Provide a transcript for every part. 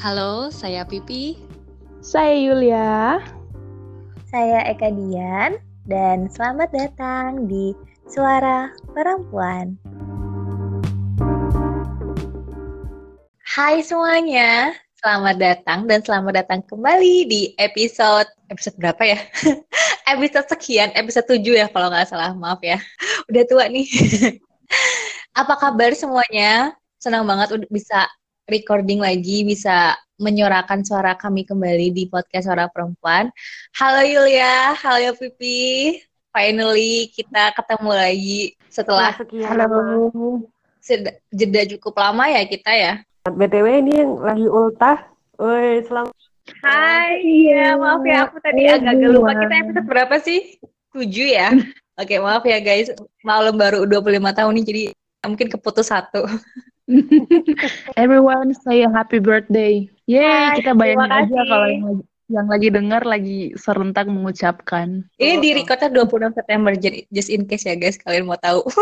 Halo, saya Pipi. Saya Yulia. Saya Eka Dian dan selamat datang di Suara Perempuan. Hai semuanya, selamat datang dan selamat datang kembali di episode episode berapa ya? episode sekian, episode 7 ya kalau nggak salah, maaf ya. Udah tua nih. Apa kabar semuanya? Senang banget udah bisa recording lagi, bisa menyuarakan suara kami kembali di podcast Suara Perempuan. Halo Yulia, halo Pipi. Finally kita ketemu lagi setelah sekian halo. jeda cukup lama ya kita ya. BTW ini yang lagi ultah. Woi, selamat. Hai, iya maaf ya aku tadi agak-agak lupa kita episode berapa sih? 7 ya? Oke, maaf ya guys. Malam baru 25 tahun nih jadi mungkin keputus satu. Everyone say a happy birthday. Yeay, Hai, kita bayangin aja kalau yang lagi, yang lagi dengar lagi serentak mengucapkan. Ini di recordnya 26 September, jadi just in case ya guys, kalian mau tahu.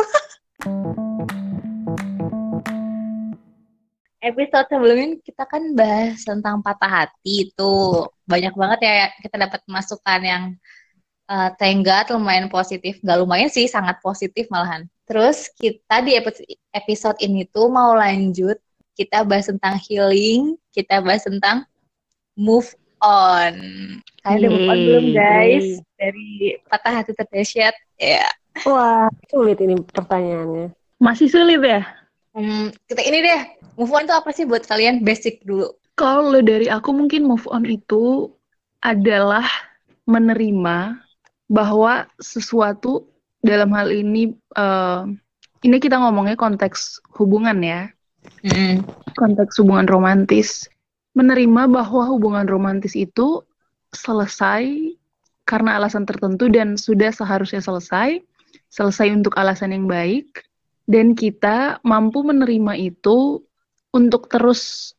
Episode sebelumnya kita kan bahas tentang patah hati itu banyak banget ya kita dapat masukan yang uh, thank God lumayan positif, gak lumayan sih sangat positif malahan. Terus kita di episode, ini tuh mau lanjut kita bahas tentang healing, kita bahas tentang move on. Kalian udah move on belum guys dari patah hati terdahsyat? Ya. Wah, sulit ini pertanyaannya. Masih sulit ya? Hmm, kita ini deh, move on itu apa sih buat kalian? Basic dulu. Kalau dari aku mungkin move on itu adalah menerima bahwa sesuatu dalam hal ini eh, ini kita ngomongnya konteks hubungan ya, Mm-mm. konteks hubungan romantis. Menerima bahwa hubungan romantis itu selesai karena alasan tertentu dan sudah seharusnya selesai, selesai untuk alasan yang baik dan kita mampu menerima itu untuk terus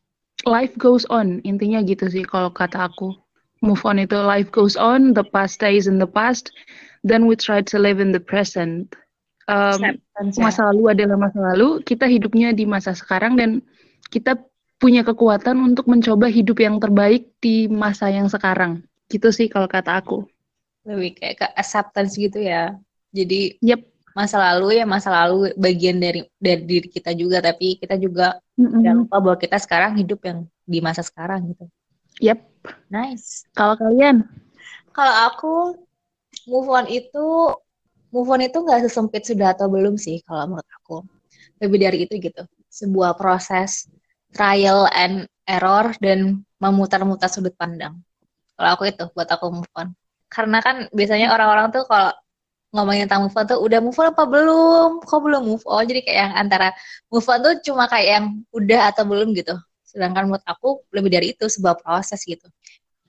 life goes on intinya gitu sih kalau kata aku move on itu life goes on the past stays in the past then we try to live in the present Um, ya. masa lalu adalah masa lalu kita hidupnya di masa sekarang dan kita punya kekuatan untuk mencoba hidup yang terbaik di masa yang sekarang gitu sih kalau kata aku Lebih kayak ke acceptance gitu ya. Jadi yep masa lalu ya masa lalu bagian dari dari diri kita juga, tapi kita juga Mm-mm. jangan lupa bahwa kita sekarang hidup yang di masa sekarang gitu. yep Nice. kalau kalian Kalau aku move on itu move on itu nggak sesempit sudah atau belum sih kalau menurut aku. Lebih dari itu gitu. Sebuah proses trial and error dan memutar-mutar sudut pandang. Kalau aku itu buat aku move on. Karena kan biasanya orang-orang tuh kalau ngomongin tentang move on tuh udah move on apa belum? Kok belum move on? Jadi kayak yang antara move on tuh cuma kayak yang udah atau belum gitu. Sedangkan menurut aku lebih dari itu sebuah proses gitu.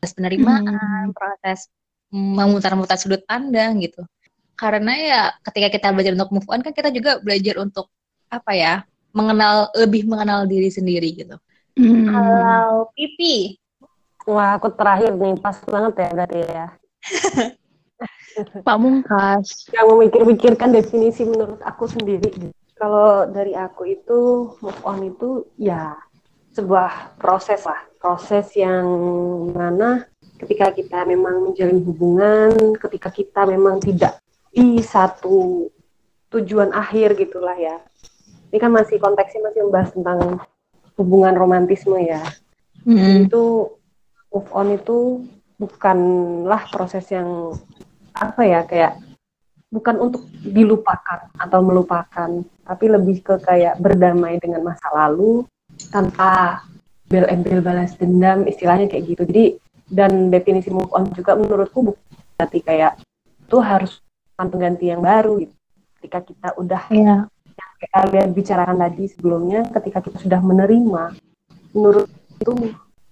Proses penerimaan, proses memutar-mutar sudut pandang gitu. Karena ya ketika kita belajar untuk move on kan kita juga belajar untuk apa ya mengenal lebih mengenal diri sendiri gitu. Hmm. Kalau Pipi, Wah, aku terakhir nih, pas banget ya berarti ya. Pamungkas Yang memikir-mikirkan definisi menurut aku sendiri. Kalau dari aku itu, move on itu ya sebuah proses lah. Proses yang mana ketika kita memang menjalin hubungan, ketika kita memang tidak di satu tujuan akhir gitulah ya. Ini kan masih konteksnya masih membahas tentang hubungan romantisme ya. Hmm. itu move on itu bukanlah proses yang apa ya kayak bukan untuk dilupakan atau melupakan tapi lebih ke kayak berdamai dengan masa lalu tanpa bel-embel balas dendam istilahnya kayak gitu jadi dan definisi move on juga menurutku bukan berarti kayak itu harus pengganti yang baru gitu ketika kita udah Iya. kayak kalian bicarakan tadi sebelumnya ketika kita sudah menerima menurut itu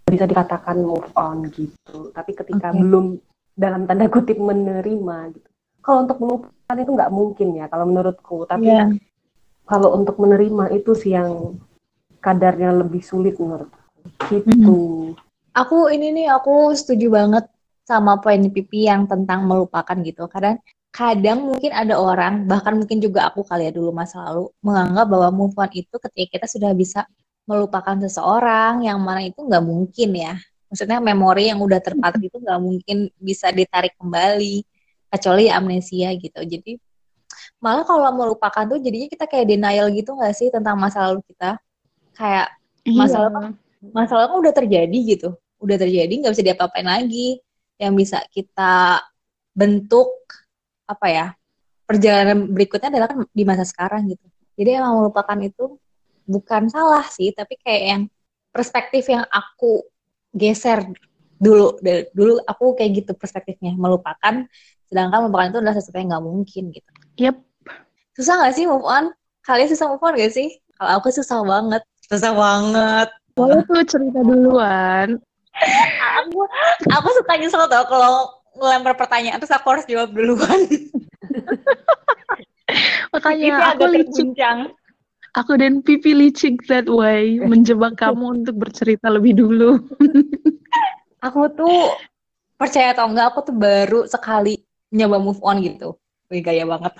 bisa dikatakan move on gitu tapi ketika Oke. belum dalam tanda kutip menerima gitu kalau untuk melupakan itu nggak mungkin ya kalau menurutku tapi Iya. kalau untuk menerima itu sih yang kadarnya lebih sulit menurut gitu Aku ini nih aku setuju banget sama poin Pipi yang tentang melupakan gitu. Kadang kadang mungkin ada orang bahkan mungkin juga aku kali ya dulu masa lalu menganggap bahwa move on itu ketika kita sudah bisa melupakan seseorang yang mana itu nggak mungkin ya. Maksudnya memori yang udah terpatri itu nggak mungkin bisa ditarik kembali kecuali amnesia gitu. Jadi malah kalau melupakan tuh jadinya kita kayak denial gitu nggak sih tentang masa lalu kita? Kayak masalah iya. masalah kan udah terjadi gitu, udah terjadi nggak bisa diapa-apain lagi. Yang bisa kita bentuk apa ya perjalanan berikutnya adalah kan di masa sekarang gitu. Jadi emang melupakan itu bukan salah sih, tapi kayak yang perspektif yang aku geser dulu dulu aku kayak gitu perspektifnya melupakan sedangkan melupakan itu adalah sesuatu yang nggak mungkin gitu. Yep. Susah nggak sih move on? Kalian susah move on gak sih? Kalau aku susah banget. Susah banget. Boleh tuh cerita duluan. aku aku suka nyesel tau kalau ngelempar pertanyaan terus aku harus jawab duluan. Makanya aku licik. Aku dan Pipi licik that way, menjebak kamu untuk bercerita lebih dulu. aku tuh percaya atau enggak, aku tuh baru sekali nyoba move on gitu. Wih, gaya banget.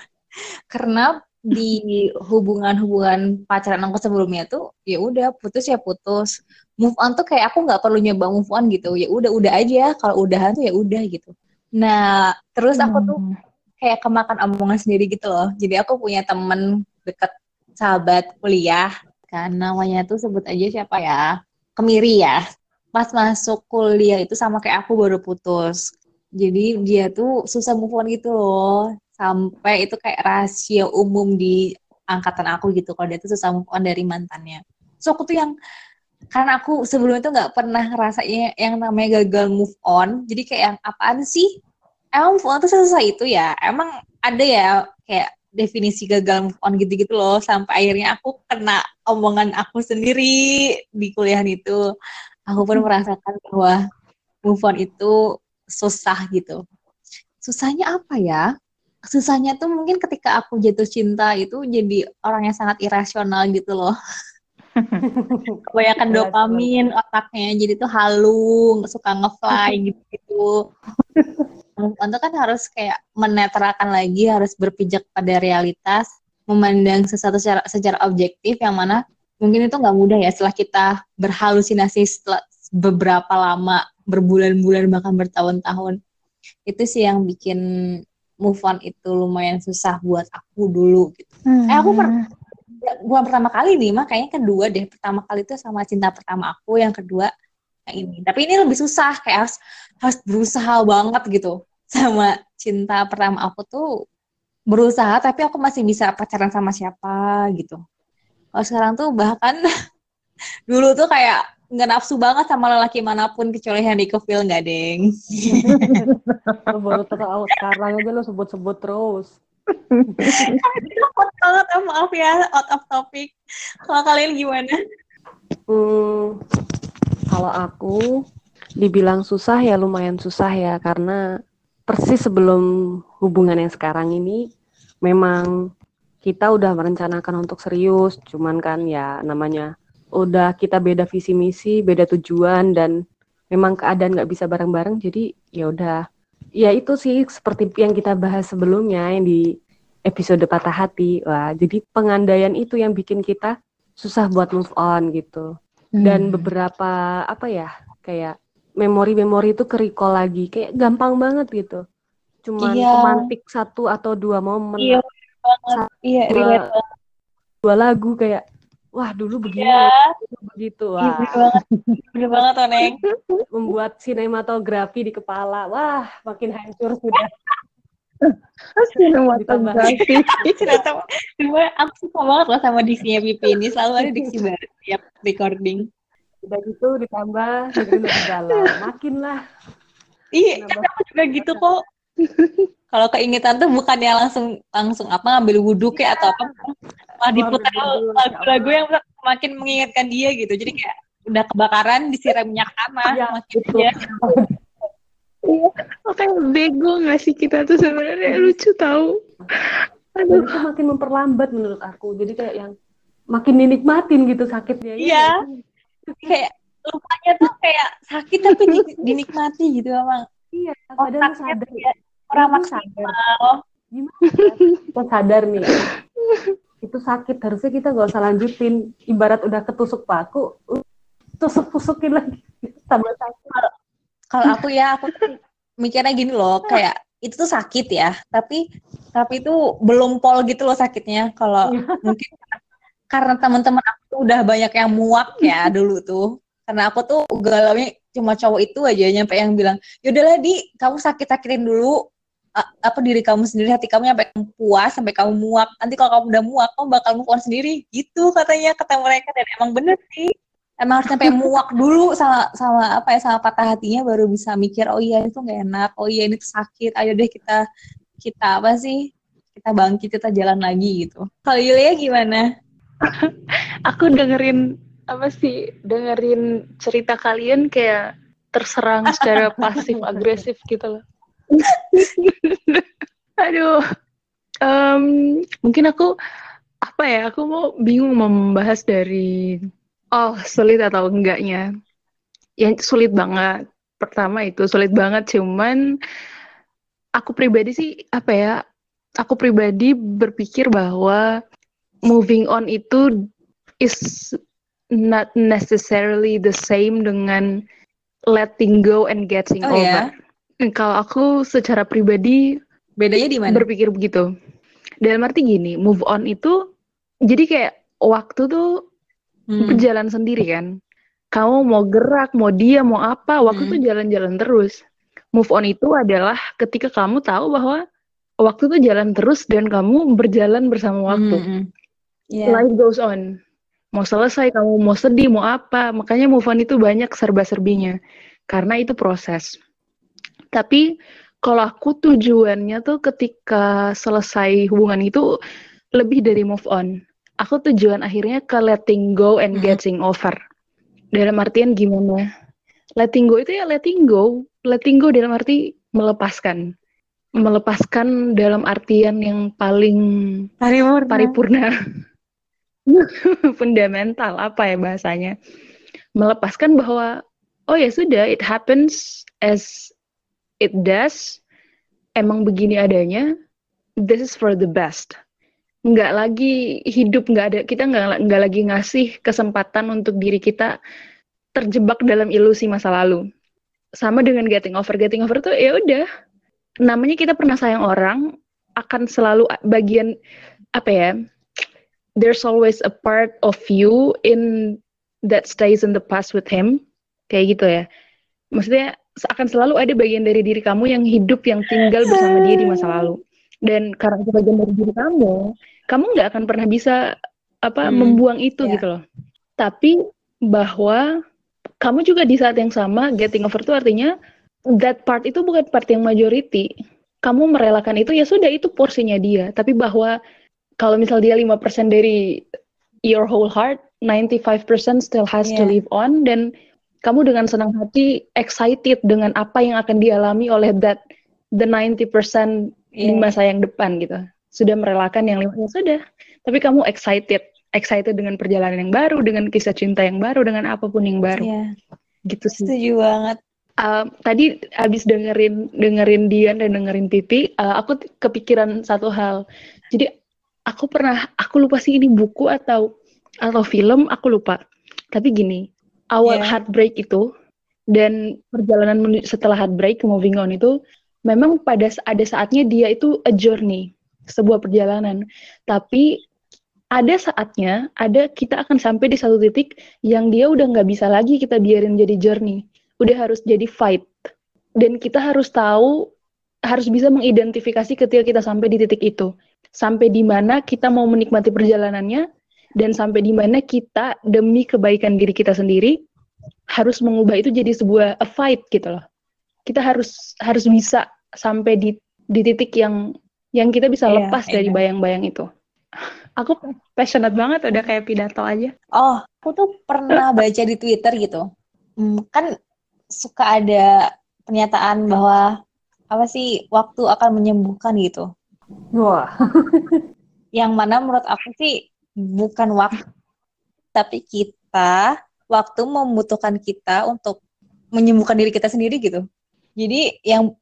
Karena di hubungan-hubungan pacaran aku sebelumnya tuh ya udah putus ya putus. Move on tuh kayak aku nggak perlu nyoba move on gitu. Ya udah udah aja. Kalau udahan tuh ya udah gitu. Nah terus aku tuh hmm. kayak kemakan omongan sendiri gitu loh. Jadi aku punya temen deket sahabat kuliah. Kan namanya tuh sebut aja siapa ya? Kemiri ya. Pas masuk kuliah itu sama kayak aku baru putus. Jadi dia tuh susah move on gitu loh sampai itu kayak rahasia umum di angkatan aku gitu. Kalau dia tuh susah move on dari mantannya. So aku tuh yang karena aku sebelumnya tuh nggak pernah ngerasain yang namanya gagal move on. Jadi kayak yang apaan sih? Emang move on tuh susah itu ya? Emang ada ya kayak definisi gagal move on gitu-gitu loh. Sampai akhirnya aku kena omongan aku sendiri di kuliah itu. Aku pun merasakan bahwa move on itu susah gitu. Susahnya apa ya susahnya tuh mungkin ketika aku jatuh cinta itu jadi orang yang sangat irasional gitu loh. Kebanyakan dopamin otaknya jadi tuh halu suka ngefly gitu gitu itu kan harus kayak menetralkan lagi, harus berpijak pada realitas, memandang sesuatu secara, secara objektif yang mana mungkin itu nggak mudah ya setelah kita berhalusinasi setelah beberapa lama, berbulan-bulan bahkan bertahun-tahun. Itu sih yang bikin move on itu lumayan susah buat aku dulu gitu. Hmm. Eh aku pernah bukan pertama kali nih, makanya kedua deh. Pertama kali itu sama cinta pertama aku, yang kedua yang ini. Tapi ini lebih susah, kayak harus harus berusaha banget gitu sama cinta pertama aku tuh berusaha tapi aku masih bisa pacaran sama siapa gitu. Kalau sekarang tuh bahkan dulu tuh kayak nggak nafsu banget sama lelaki mana pun kecuali Henry Cavill nggak deng. lo baru tahu sekarang aja lo sebut-sebut terus. Takut banget maaf ya out of topic. Kalau kalian gimana? Hmm, kalau aku dibilang susah ya lumayan susah ya karena persis sebelum hubungan yang sekarang ini memang kita udah merencanakan untuk serius, cuman kan ya namanya udah kita beda visi misi, beda tujuan dan memang keadaan nggak bisa bareng-bareng, jadi ya udah. Ya itu sih seperti yang kita bahas sebelumnya yang di episode patah hati. Wah, jadi pengandaian itu yang bikin kita susah buat move on gitu. Dan hmm. beberapa apa ya kayak memori-memori itu kerikol lagi kayak gampang banget gitu cuman iya. romantik satu atau dua momen iya banget iya dua, dua lagu kayak wah dulu begini iya. dulu begitu. Wah. iya, bener banget. Bener banget Oneng. membuat sinematografi di kepala. Wah makin hancur sudah. Sinematografi. Cuma aku suka banget loh sama diksinya Pipi ini. Selalu ada diksi baru tiap recording. Udah gitu ditambah dengerin lebih dalam makin lah iya kan aku juga gitu kok. Kalau keingetan tuh bukannya langsung langsung apa ngambil wudhu kayak atau apa malah diputar lagu-lagu yang makin mengingatkan dia gitu. Jadi kayak udah kebakaran disiram minyak tanah ya, makin dia. Iya, oke bego gak sih kita tuh sebenarnya? Lucu tahu. Aduh, itu makin memperlambat menurut aku. Jadi kayak yang makin dinikmatin gitu sakitnya. Iya kayak lupanya tuh kayak sakit tapi dinikmati gitu emang iya padahal sadar. ya, orang maksimal. gimana kita sadar nih itu sakit harusnya kita gak usah lanjutin. Ibarat udah ketusuk paku tusuk tusukin lagi. Tambah sakit. Kalau aku ya aku mikirnya gini loh kayak itu tuh sakit ya tapi tapi itu belum pol gitu loh sakitnya. Kalau mungkin karena teman-teman aku tuh udah banyak yang muak ya dulu tuh. Karena aku tuh galaunya cuma cowok itu aja nyampe yang bilang yaudahlah di kamu sakit-sakitin dulu apa diri kamu sendiri hati kamu sampai kamu puas sampai kamu muak. Nanti kalau kamu udah muak kamu bakal move on sendiri. Gitu katanya kata mereka. Dan emang bener sih. Emang harus sampai muak dulu sama sama apa ya sama patah hatinya baru bisa mikir oh iya itu nggak enak. Oh iya ini tuh sakit. Ayo deh kita kita apa sih kita bangkit kita jalan lagi gitu. Kalau Yulia gimana? Aku dengerin apa sih dengerin cerita kalian kayak terserang secara pasif agresif gitu loh Aduh. Um, mungkin aku apa ya? Aku mau bingung membahas dari oh sulit atau enggaknya. Yang sulit banget. Pertama itu sulit banget cuman aku pribadi sih apa ya? Aku pribadi berpikir bahwa moving on itu is not necessarily the same dengan letting go and getting oh, over. Ya? Kalau aku secara pribadi bedanya di mana? Berpikir begitu. Dalam arti gini, move on itu jadi kayak waktu tuh hmm. berjalan sendiri kan. Kamu mau gerak, mau dia, mau apa, waktu hmm. tuh jalan-jalan terus. Move on itu adalah ketika kamu tahu bahwa waktu tuh jalan terus dan kamu berjalan bersama waktu. Hmm. Yeah. Life goes on. Mau selesai, kamu mau sedih, mau apa, makanya move on itu banyak serba-serbinya. Karena itu proses. Tapi kalau aku tujuannya tuh ketika selesai hubungan itu lebih dari move on. Aku tujuan akhirnya ke letting go and getting over. Dalam artian gimana? Letting go itu ya letting go. Letting go dalam arti melepaskan. Melepaskan dalam artian yang paling paripurna. paripurna. Fundamental apa ya bahasanya? Melepaskan bahwa oh ya sudah it happens as it does, emang begini adanya, this is for the best. Nggak lagi hidup, nggak ada, kita nggak, nggak lagi ngasih kesempatan untuk diri kita terjebak dalam ilusi masa lalu. Sama dengan getting over, getting over tuh ya udah, namanya kita pernah sayang orang, akan selalu bagian, apa ya, there's always a part of you in that stays in the past with him, kayak gitu ya. Maksudnya akan selalu ada bagian dari diri kamu yang hidup yang tinggal bersama dia di masa lalu. Dan karena itu bagian dari diri kamu kamu nggak akan pernah bisa apa hmm, membuang itu yeah. gitu loh. Tapi bahwa kamu juga di saat yang sama getting over itu artinya that part itu bukan part yang majority. Kamu merelakan itu ya sudah itu porsinya dia. Tapi bahwa kalau misal dia 5% dari your whole heart 95% still has yeah. to live on dan kamu dengan senang hati excited dengan apa yang akan dialami oleh that the 90% yeah. di masa yang depan gitu. Sudah merelakan yang lima ya sudah. Tapi kamu excited, excited dengan perjalanan yang baru, dengan kisah cinta yang baru, dengan apa pun yang baru. Yeah. Gitu sih. Setuju banget. Uh, tadi abis dengerin dengerin Dian dan dengerin Pipi, uh, aku kepikiran satu hal. Jadi aku pernah, aku lupa sih ini buku atau atau film, aku lupa. Tapi gini, awal yeah. heartbreak itu dan perjalanan setelah heartbreak moving on itu memang pada ada saatnya dia itu a journey sebuah perjalanan. Tapi ada saatnya ada kita akan sampai di satu titik yang dia udah nggak bisa lagi kita biarin jadi journey. Udah harus jadi fight. Dan kita harus tahu harus bisa mengidentifikasi ketika kita sampai di titik itu. Sampai di mana kita mau menikmati perjalanannya dan sampai di mana kita demi kebaikan diri kita sendiri harus mengubah itu jadi sebuah a fight gitu loh. Kita harus harus bisa sampai di di titik yang yang kita bisa yeah, lepas yeah. dari bayang-bayang itu. Aku passionate banget udah kayak pidato aja. Oh, aku tuh pernah baca di Twitter gitu. Hmm, kan suka ada pernyataan bahwa apa sih waktu akan menyembuhkan gitu. Wah. yang mana menurut aku sih bukan waktu tapi kita waktu membutuhkan kita untuk menyembuhkan diri kita sendiri gitu. Jadi yang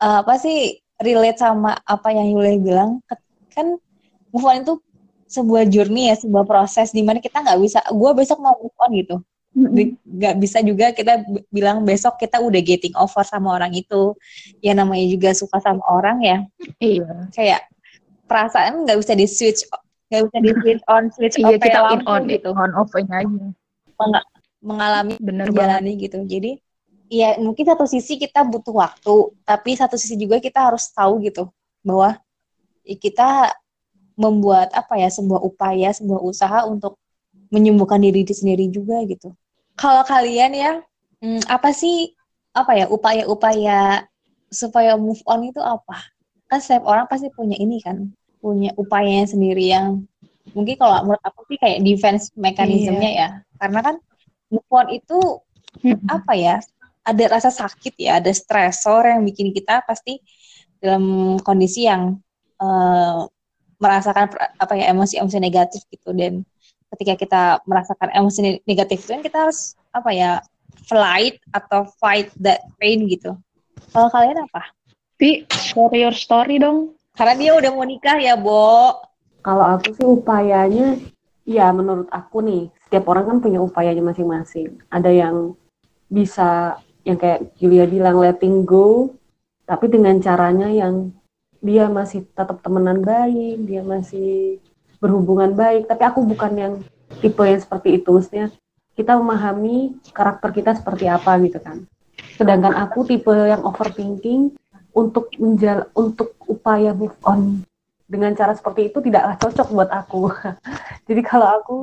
uh, apa sih relate sama apa yang Yule bilang kan move on itu sebuah journey ya sebuah proses di mana kita nggak bisa gue besok mau move on gitu. Nggak bisa juga kita bilang besok kita udah getting over sama orang itu. Ya namanya juga suka sama orang ya. Iya. Kayak perasaan nggak bisa di switch nggak bisa di switch on switch iya off kita kayak in on gitu. on off aja. Meng- mengalami bener banget. menjalani gitu. Jadi ya mungkin satu sisi kita butuh waktu tapi satu sisi juga kita harus tahu gitu bahwa ya kita membuat apa ya sebuah upaya sebuah usaha untuk menyembuhkan diri sendiri juga gitu. Kalau kalian ya hmm, apa sih apa ya upaya-upaya supaya move on itu apa? Kan setiap orang pasti punya ini kan punya upayanya sendiri yang mungkin kalau menurut aku sih kayak defense mekanismenya ya. Karena kan move on itu Mm-mm. apa ya ada rasa sakit ya ada stresor yang bikin kita pasti dalam kondisi yang eh, merasakan apa ya emosi-emosi negatif gitu. Dan ketika kita merasakan emosi ne- negatif itu kan kita harus apa ya flight atau fight that pain gitu. Kalau kalian apa? Pi, share your story dong karena dia udah mau nikah ya Bo Kalau aku sih upayanya, ya menurut aku nih, setiap orang kan punya upayanya masing-masing. Ada yang bisa, yang kayak Julia bilang, letting go, tapi dengan caranya yang dia masih tetap temenan baik, dia masih berhubungan baik. Tapi aku bukan yang tipe yang seperti itu, maksudnya kita memahami karakter kita seperti apa gitu kan. Sedangkan aku tipe yang overthinking untuk menjal untuk upaya move on dengan cara seperti itu tidaklah cocok buat aku. Jadi kalau aku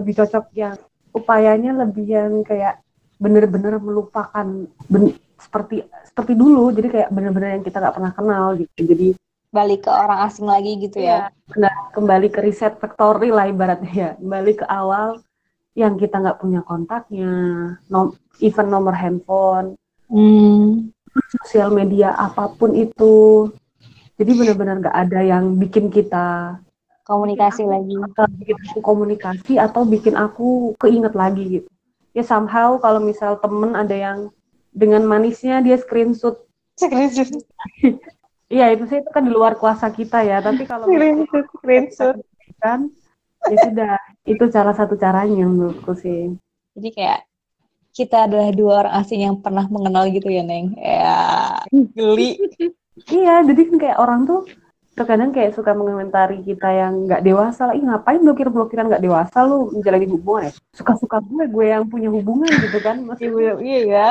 lebih cocok yang upayanya lebih yang kayak bener-bener melupakan ben- seperti seperti dulu. Jadi kayak bener-bener yang kita nggak pernah kenal gitu. Jadi balik ke orang asing lagi gitu ya benar kembali ke riset factory lah ibaratnya ya. Kembali ke awal yang kita nggak punya kontaknya, nom even nomor handphone, hmm. Sosial media apa pun itu. Jadi benar-benar nggak ada yang bikin kita komunikasi lagi atau bikin aku komunikasi atau bikin aku keinget lagi gitu. Ya somehow kalau misal temen ada yang dengan manisnya dia screenshot, iya itu sih itu kan di luar kuasa kita ya. Tapi kalau screenshot screenshot kan ya sudah itu salah satu caranya menurutku sih. jadi kayak kita adalah dua orang asing yang pernah mengenal gitu ya neng ya geli Iya, jadi kan kayak orang tuh terkadang kayak suka mengomentari kita yang nggak dewasa lah. Ih ngapain blokir-blokiran nggak dewasa lu menjalani hubungan ya? Suka-suka gue, gue yang punya hubungan gitu kan. Masih iya iya ya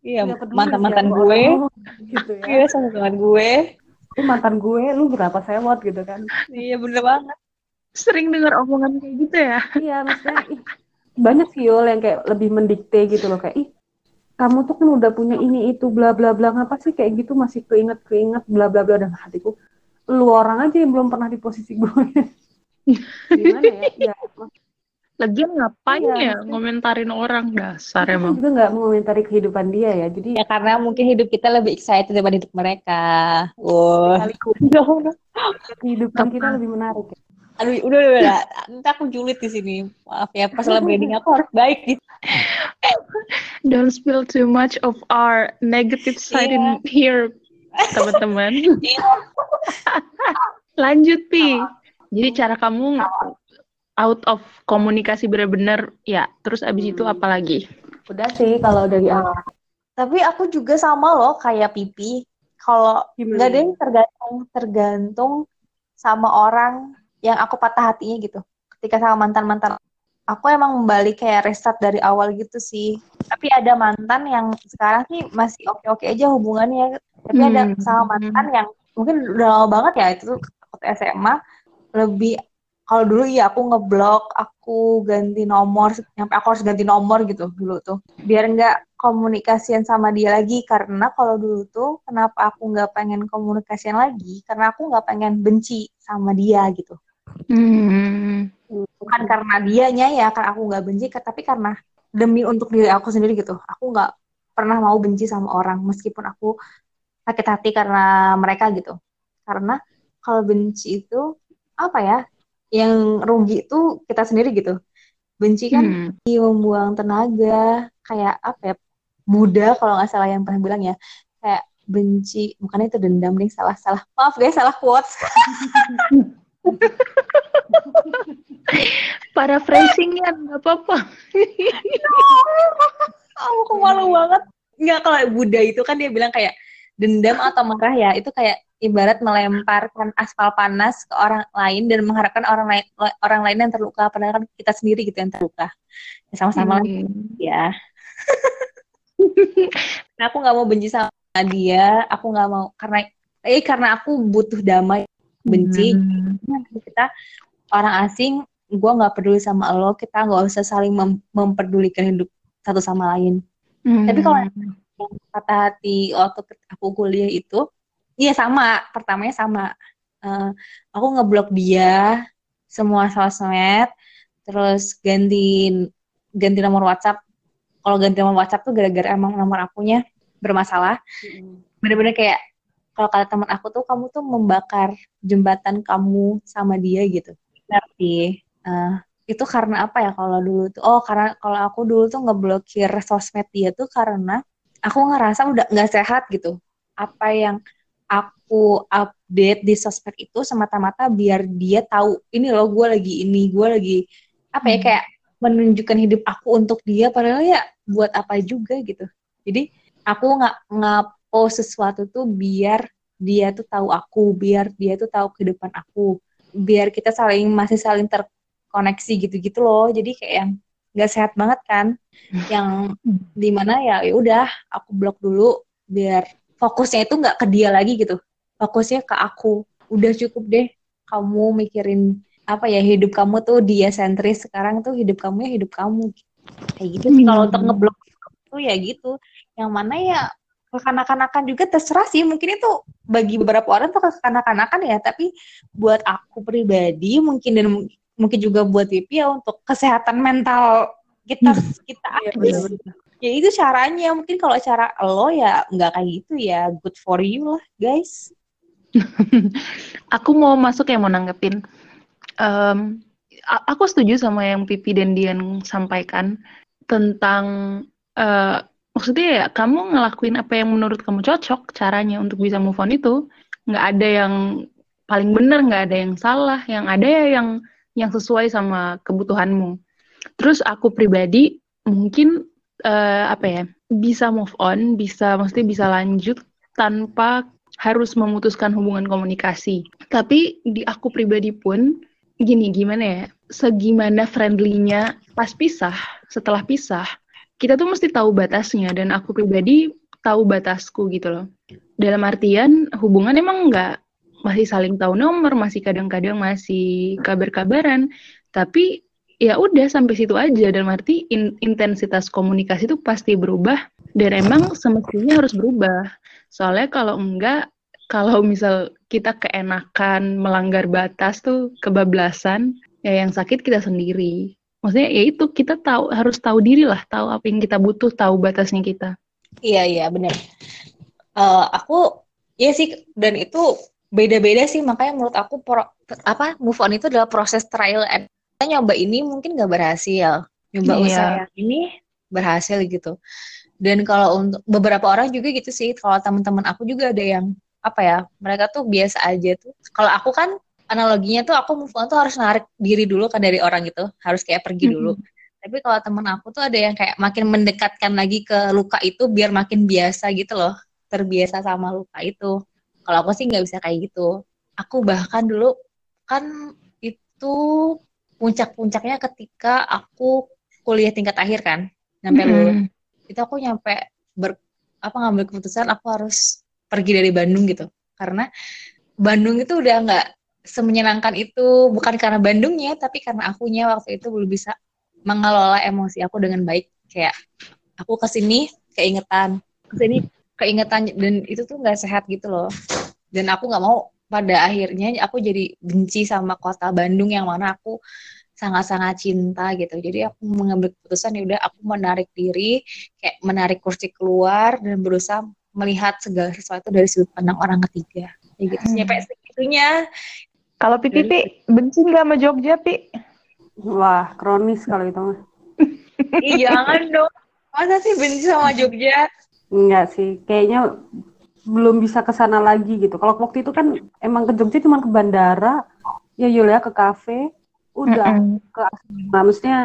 iya nggak peduli mantan mantan siapa gue gitu ya. iya sama teman gue Lu mantan gue, lu berapa sewot gitu kan. iya bener banget sering dengar omongan kayak gitu ya Iya, maksudnya banyak sih Yul yang kayak lebih mendikte gitu loh. Kayak ih kamu tuh kan udah punya ini itu bla bla bla. Ngapa sih kayak gitu? Masih keinget keinget bla bla bla. Dan hatiku lu orang aja yang belum pernah di posisi gue. Gimana ya? Ya lagian ngapain Iya, ya maksudnya- ngomentarin orang? Dasar Kita emang. juga nggak mengomentari kehidupan dia ya jadi ya karena mungkin hidup kita lebih excited daripada hidup mereka. Wah. kali kehidupan kita lebih menarik ya. Aduh udah udah udah. Nanti aku julid di sini. Maaf ya pas branding aku harus baik gitu. Don't spill too much of our negative side in here teman-teman. Lanjut pi. Jadi cara kamu out of komunikasi benar-benar ya terus abis itu apa lagi? Udah sih kalau dari awal tapi aku juga sama loh kayak pipi. Kalau nggak ada yang tergantung tergantung sama orang yang aku patah hatinya gitu. Ketika sama mantan mantan aku emang kembali kayak restart dari awal gitu sih. Tapi ada mantan yang sekarang sih masih oke oke aja hubungannya. Tapi ada Hmm. sama mantan yang mungkin udah lama banget ya itu tuh waktu SMA lebih kalau dulu iya aku ngeblok aku ganti nomor sampai aku harus ganti nomor gitu dulu tuh. Biar nggak komunikasian sama dia lagi. Karena kalau dulu tuh kenapa aku nggak pengen komunikasian lagi? Karena aku nggak pengen benci sama dia gitu hmm. bukan karena dianya ya karena aku nggak benci tapi karena demi untuk diri aku sendiri gitu. Aku nggak pernah mau benci sama orang meskipun aku sakit hati karena mereka gitu. Karena kalau benci itu apa ya yang rugi itu kita sendiri gitu. Benci kan Hmm. membuang tenaga kayak apa ya Buddha kalau nggak salah yang pernah bilang ya. Kayak benci bukan itu dendam nih salah salah maaf guys salah quotes paraphrasingnya nggak apa-apa. aku malu banget. Nggak kalau Buddha itu kan dia bilang kayak dendam atau marah ya itu kayak ibarat melemparkan aspal panas ke orang lain dan mengharapkan orang lain orang lain yang terluka padahal kan kita sendiri gitu yang terluka ya, sama-sama hmm. ya nah, aku nggak mau benci sama dia aku nggak mau karena eh karena aku butuh damai benci hmm. kita orang asing gue nggak peduli sama lo kita nggak usah saling mem memperdulikan hidup satu sama lain hmm. tapi kalau kata hati waktu aku kuliah itu Iya sama, pertamanya sama. Uh, aku ngeblok dia semua sosmed, terus ganti ganti nomor WhatsApp. Kalau ganti nomor WhatsApp tuh gara-gara emang nomor akunya bermasalah. Bener-bener kayak kalau kata teman aku tuh kamu tuh membakar jembatan kamu sama dia gitu. Tapi uh, itu karena apa ya kalau dulu tuh? Oh karena kalau aku dulu tuh ngeblokir sosmed dia tuh karena aku ngerasa udah nggak sehat gitu. Apa yang aku update di sosmed itu semata-mata biar dia tahu ini loh gue lagi ini gue lagi apa ya hmm. kayak menunjukkan hidup aku untuk dia padahal ya buat apa juga gitu jadi aku nggak post sesuatu tuh biar dia tuh tahu aku biar dia tuh tahu kehidupan aku biar kita saling masih saling terkoneksi gitu-gitu loh. Jadi kayak yang nggak sehat banget kan yang di mana ya ya udah aku blok dulu biar fokusnya itu nggak ke dia lagi gitu fokusnya ke aku. Udah cukup deh kamu mikirin apa ya hidup kamu tuh dia sentris sekarang tuh hidup kamu ya hidup kamu. Kayak gitu sih hmm. kalau untuk ngeblok tuh ya gitu. Yang mana ya kekanak-kanakan juga terserah sih. Mungkin itu bagi beberapa orang tuh kekanak-kanakan ya. Tapi buat aku pribadi mungkin dan mungkin juga buat Pipi ya untuk kesehatan mental kita hmm. kita ya, ya itu caranya. Mungkin kalau cara lo ya nggak kayak gitu ya. Good for you lah guys. Aku mau masuk ya mau nanggepin. Um, aku setuju sama yang Pipi dan Dian sampaikan tentang uh, maksudnya ya kamu ngelakuin apa yang menurut kamu cocok caranya untuk bisa move on itu nggak ada yang paling benar nggak ada yang salah yang ada ya yang yang sesuai sama kebutuhanmu. Terus aku pribadi mungkin uh, apa ya bisa move on bisa mesti bisa lanjut tanpa harus memutuskan hubungan komunikasi. Tapi di aku pribadi pun gini gimana ya segimana friendlynya pas pisah setelah pisah kita tuh mesti tahu batasnya dan aku pribadi tahu batasku gitu loh. Dalam artian hubungan emang nggak masih saling tahu nomor masih kadang-kadang masih kabar-kabaran. Tapi ya udah sampai situ aja. Dan arti in, intensitas komunikasi itu pasti berubah dan emang semestinya harus berubah. Soalnya kalau enggak kalau misal kita keenakan melanggar batas tuh kebablasan ya yang sakit kita sendiri maksudnya ya itu kita tahu harus tahu diri lah tahu apa yang kita butuh tahu batasnya kita. Iya iya benar uh, aku ya sih dan itu beda-beda sih makanya menurut aku pro, apa move on itu adalah proses trial and kita nyoba ini mungkin nggak berhasil. Nyoba yeah. usaha yang ini berhasil gitu. Dan kalau untuk beberapa orang juga gitu sih. Kalau teman-teman aku juga ada yang apa ya mereka tuh biasa aja tuh. Kalau aku kan analoginya tuh aku move on tuh harus narik diri dulu kan dari orang gitu. Harus kayak pergi dulu. Mm-hmm. tapi kalau temen aku tuh ada yang kayak makin mendekatkan lagi ke luka itu biar makin biasa gitu loh. Terbiasa sama luka itu. Kalau aku sih nggak bisa kayak gitu. Aku bahkan dulu kan itu puncak-puncaknya ketika aku kuliah tingkat akhir kan nyampe mm -hmm. lulus. Itu aku nyampe ber apa ngambil keputusan aku harus pergi dari Bandung gitu. Karena Bandung itu udah nggak semenyenangkan itu bukan karena Bandungnya tapi karena akunya waktu itu belum bisa mengelola emosi aku dengan baik kayak aku ke sini keingetan ke sini keingetan dan itu tuh nggak sehat gitu loh dan aku nggak mau pada akhirnya aku jadi benci sama kota Bandung yang mana aku sangat-sangat cinta gitu. Jadi aku mengambil keputusan ya udah aku menarik diri, kayak menarik kursi keluar dan berusaha melihat segala sesuatu dari sudut pandang orang ketiga. Ya gitu hmm. sampai segitunya. Kalau Pipi Pi, benci nggak sama Jogja, Pi? Wah, kronis kalau itu mah. Ih, jangan dong. Masa sih benci sama Jogja? Enggak sih, kayaknya belum bisa ke sana lagi gitu. Kalau waktu itu kan emang ke Jogja cuma ke bandara, ya Yulia ke kafe, udah mm -mm. ke nah, maksudnya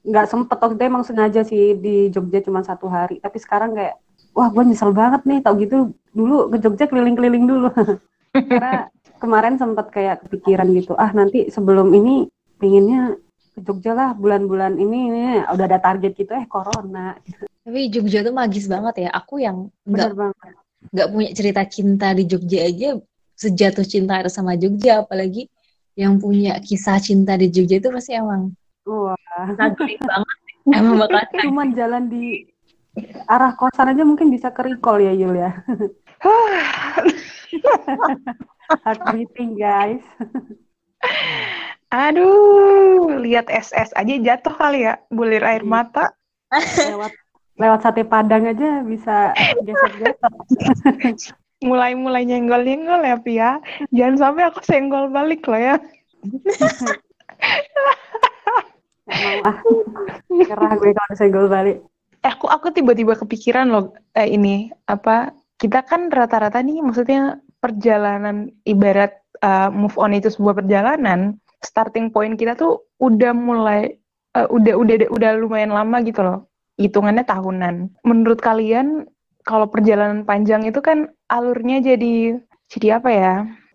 nggak sempet waktu itu emang sengaja sih di Jogja cuma satu hari tapi sekarang kayak wah gue nyesel banget nih tau gitu dulu ke Jogja keliling-keliling dulu karena kemarin sempat kayak kepikiran gitu ah nanti sebelum ini pinginnya ke Jogja lah bulan-bulan ini, ini udah ada target gitu eh corona tapi Jogja tuh magis banget ya aku yang nggak nggak punya cerita cinta di Jogja aja sejatuh cinta itu sama Jogja apalagi yang punya kisah cinta di Jogja itu pasti emang Wah. Banget. Emang bakal Cuman jalan di arah kosan aja mungkin bisa ke recall ya Yul ya. Heart beating guys. Aduh, lihat SS aja jatuh kali ya, bulir air iya. mata. lewat lewat sate padang aja bisa gesek-gesek. Mulai-mulai nyenggol-nyenggol ya, Pia. Jangan sampai aku senggol balik loh ya. Kerah gue kalau senggol balik. Eh, aku aku tiba-tiba kepikiran loh eh, ini apa kita kan rata-rata nih maksudnya perjalanan ibarat uh, move on itu sebuah perjalanan starting point kita tuh udah mulai uh, udah udah udah lumayan lama gitu loh hitungannya tahunan. Menurut kalian kalau perjalanan panjang itu kan alurnya jadi jadi apa ya?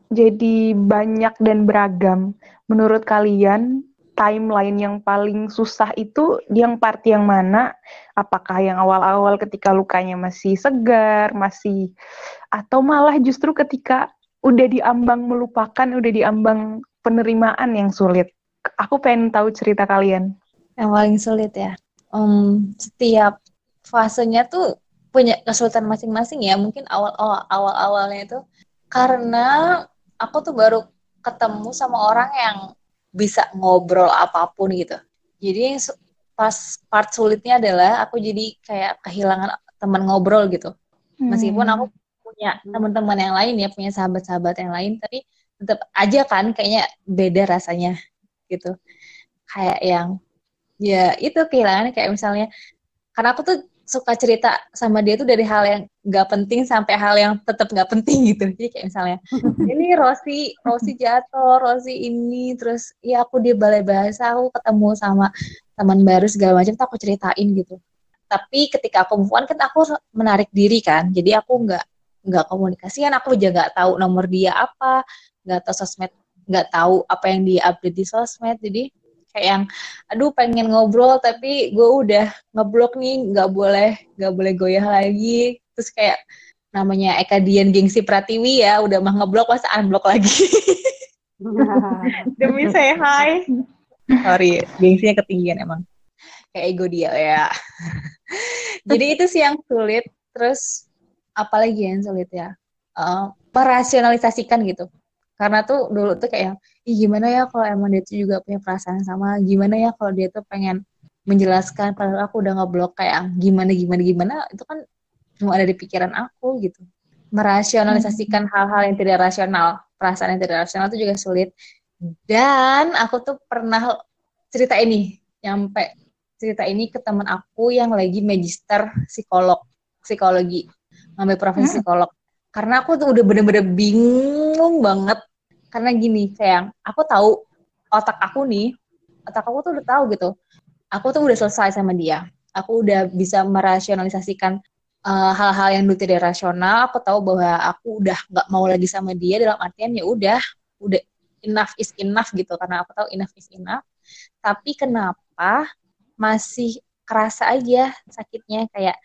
Jadi banyak dan beragam. Menurut kalian timeline yang paling susah itu yang part yang mana? Apakah yang awal-awal ketika lukanya masih segar, masih atau malah justru ketika udah diambang melupakan, udah diambang penerimaan yang sulit? Aku pengen tahu cerita kalian. Yang paling sulit ya. Um, setiap fasenya tuh punya kesulitan masing-masing ya. Mungkin awal-awal awal-awalnya itu karena aku tuh baru ketemu sama orang yang bisa ngobrol apa pun gitu. Jadi pas part sulitnya adalah aku jadi kayak kehilangan teman ngobrol gitu. Meskipun aku punya teman-teman yang lain ya, punya sahabat-sahabat yang lain, tapi tetap aja kan kayaknya beda rasanya gitu. Kayak yang ya itu kehilangan kayak misalnya karena aku tuh suka cerita sama dia tuh dari hal yang nggak penting sampai hal yang tetap nggak penting gitu. Jadi kayak misalnya ini Rosi Rosi jatuh Rosi ini terus ya aku di balai bahasa aku ketemu sama teman baru segala macam aku ceritain gitu. Tapi ketika aku move on kan aku menarik diri kan. Jadi aku nggak nggak komunikasian aku juga nggak tahu nomor dia apa nggak tahu sosmed nggak tahu apa yang dia update di sosmed. Jadi kayak yang aduh pengen ngobrol tapi gue udah ngeblok nih nggak boleh nggak boleh goyah lagi. Terus kayak namanya Eka Dian gengsi Pratiwi ya udah mah ngeblok pas unblock lagi? Demi saya hai sorry gengsinya ketinggian emang. Kayak ego dia ya. Jadi itu sih yang sulit. Terus apalagi yang sulit ya? Uh, merasionalisasikan gitu karena tuh dulu tuh kayak ih gimana ya kalau emang dia tuh juga punya perasaan sama? Gimana ya kalau dia tuh pengen menjelaskan padahal aku udah ngeblok kayak gimana gimana gimana itu kan cuma ada di pikiran aku gitu. Merasionalisasikan hmm. hal-hal yang tidak rasional perasaan yang tidak rasional itu juga sulit. Dan aku tuh pernah cerita ini nyampe cerita ini ke teman aku yang lagi magister psikolog psikologi ngambil profesi hmm. psikolog karena aku tuh udah bener-bener bingung banget. Karena gini sayang aku tahu otak aku nih otak aku tuh udah tahu gitu. Aku tuh udah selesai sama dia. Aku udah bisa merasionalisasikan eh, hal-hal uh, yang dulu tidak rasional. Aku tahu bahwa aku udah nggak mau lagi sama dia dalam artian ya udah udah enough is enough gitu. Karena aku tahu enough is enough. Tapi kenapa masih kerasa aja sakitnya? Kayak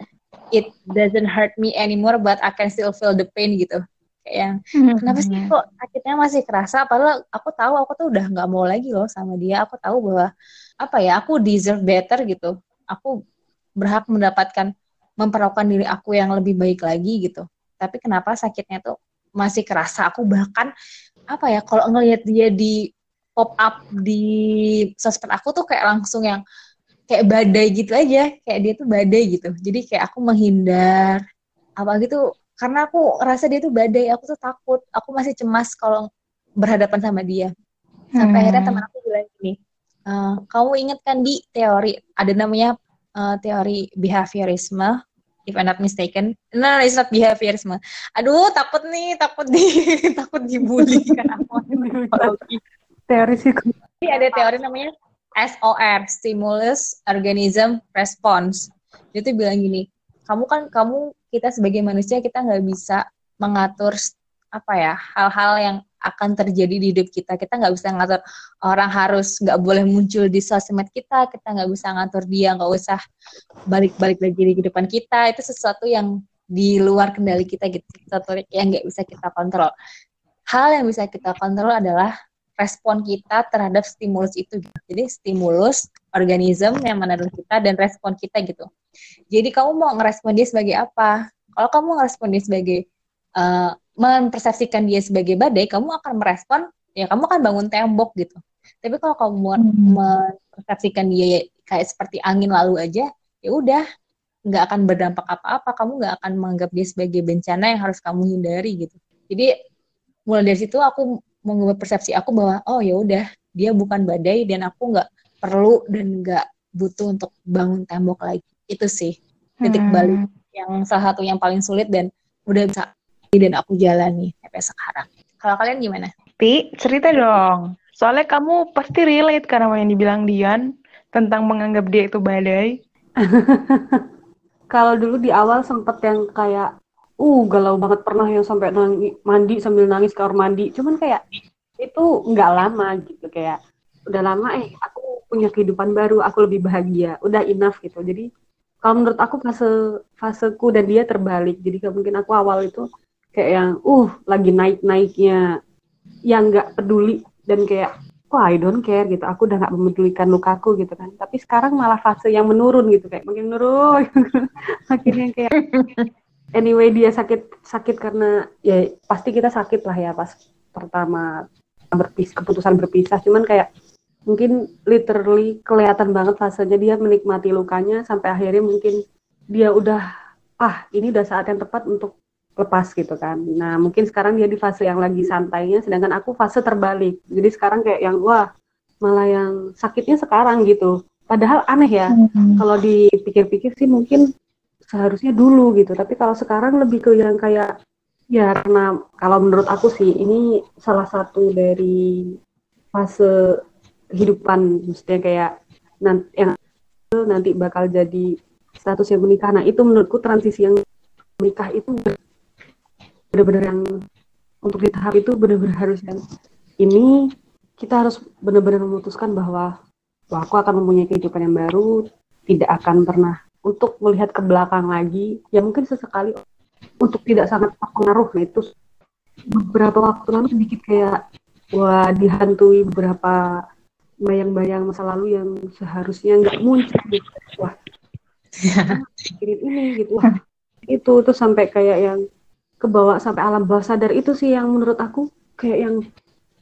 it doesn't hurt me anymore but I can still feel the pain gitu. Kayak yang hmm. kenapa sih kok sakitnya masih kerasa? Padahal aku tahu aku tuh udah nggak mau lagi loh sama dia. Aku tahu bahwa apa ya aku deserve better gitu. Aku berhak mendapatkan memperlakukan diri aku yang lebih baik lagi gitu. Tapi kenapa sakitnya tuh masih kerasa? Aku bahkan apa ya kalau ngelihat dia di pop up di sosmed aku tuh kayak langsung yang kayak badai gitu aja kayak dia tuh badai gitu. Jadi kayak aku menghindar. Apa gitu karena aku rasa dia tuh badai aku tuh takut. Aku masih cemas kalau berhadapan sama dia. Sampai hmm. akhirnya teman aku bilang gini e, kamu ingat kan di teori ada namanya uh, teori behaviorisme? If I'm not mistaken. No, no it's not behaviorisme. Aduh takut nih takut di takut dibully. Kan aku teori sih ini ada teori namanya SOR stimulus organism response. Dia tuh bilang gini kamu kan kamu kita sebagai manusia kita nggak bisa mengatur apa ya hal-hal yang akan terjadi di hidup kita. Kita nggak bisa ngatur orang harus nggak boleh muncul di sosmed kita kita nggak bisa ngatur dia nggak usah balik-balik lagi di kehidupan kita. Itu sesuatu yang di luar kendali kita gitu sesuatu yang nggak bisa kita kontrol. Hal yang bisa kita kontrol adalah respon kita terhadap stimulus itu. Gitu. Jadi stimulus organisme yang menurut kita dan respon kita gitu. Jadi kamu mau ngerespon dia sebagai apa? Kalau kamu ngerespon dia sebagai uh, mempersepsikan dia sebagai badai, kamu akan merespon ya kamu akan bangun tembok gitu. Tapi kalau kamu hmm. mempersepsikan dia kayak seperti angin lalu aja, ya udah nggak akan berdampak apa-apa. Kamu nggak akan menganggap dia sebagai bencana yang harus kamu hindari gitu. Jadi mulai dari situ aku mengubah persepsi aku bahwa oh ya udah dia bukan badai dan aku nggak perlu dan nggak butuh untuk bangun tembok lagi itu sih titik hmm. balik yang salah satu yang paling sulit dan udah bisa dan aku jalani sampai sekarang kalau kalian gimana? Pi cerita dong soalnya kamu pasti relate karena yang dibilang Dian tentang menganggap dia itu badai kalau dulu di awal sempet yang kayak uh galau banget pernah yang sampai nangis, mandi sambil nangis kamar mandi. Cuman kayak itu nggak lama gitu kayak udah lama eh aku punya kehidupan baru aku lebih bahagia. Udah enough gitu. Jadi kalau menurut aku fase faseku dan dia terbalik. Jadi mungkin aku awal itu kayak yang uh lagi naik naiknya yang nggak peduli. Dan kayak wah I don't care? Gitu. Aku udah nggak memedulikan lukaku gitu kan. Tapi sekarang malah fase yang menurun gitu kayak makin menurun. Akhirnya kayak anyway dia sakit sakit karena ya pasti kita sakit lah ya pas pertama berpis keputusan berpisah. Cuman kayak mungkin literally kelihatan banget fasenya dia menikmati lukanya sampai akhirnya mungkin dia udah ah ini udah saat yang tepat untuk lepas gitu kan. Nah mungkin sekarang dia di fase yang lagi santainya sedangkan aku fase terbalik. Jadi sekarang kayak yang wah malah yang sakitnya sekarang gitu. Padahal aneh ya mm -hmm. kalau dipikir-pikir sih mungkin seharusnya dulu gitu. Tapi kalau sekarang lebih ke yang kayak ya karena kalau menurut aku sih ini salah satu dari fase kehidupan. Maksudnya kayak nanti yang nanti bakal jadi status yang menikah. Nah itu menurutku transisi yang menikah itu benar-benar yang untuk di tahap itu benar-benar harus yang ini kita harus benar-benar memutuskan bahwa wah, aku akan mempunyai kehidupan yang baru tidak akan pernah untuk melihat ke belakang lagi. Ya mungkin sesekali untuk tidak sangat terpengaruh. Nah itu beberapa waktu lalu sedikit kayak wah dihantui beberapa bayang-bayang masa lalu yang seharusnya nggak muncul gitu. Wah ini ini gitu. Wah itu tuh sampai kayak yang kebawa sampai alam bawah sadar. Itu sih yang menurut aku kayak yang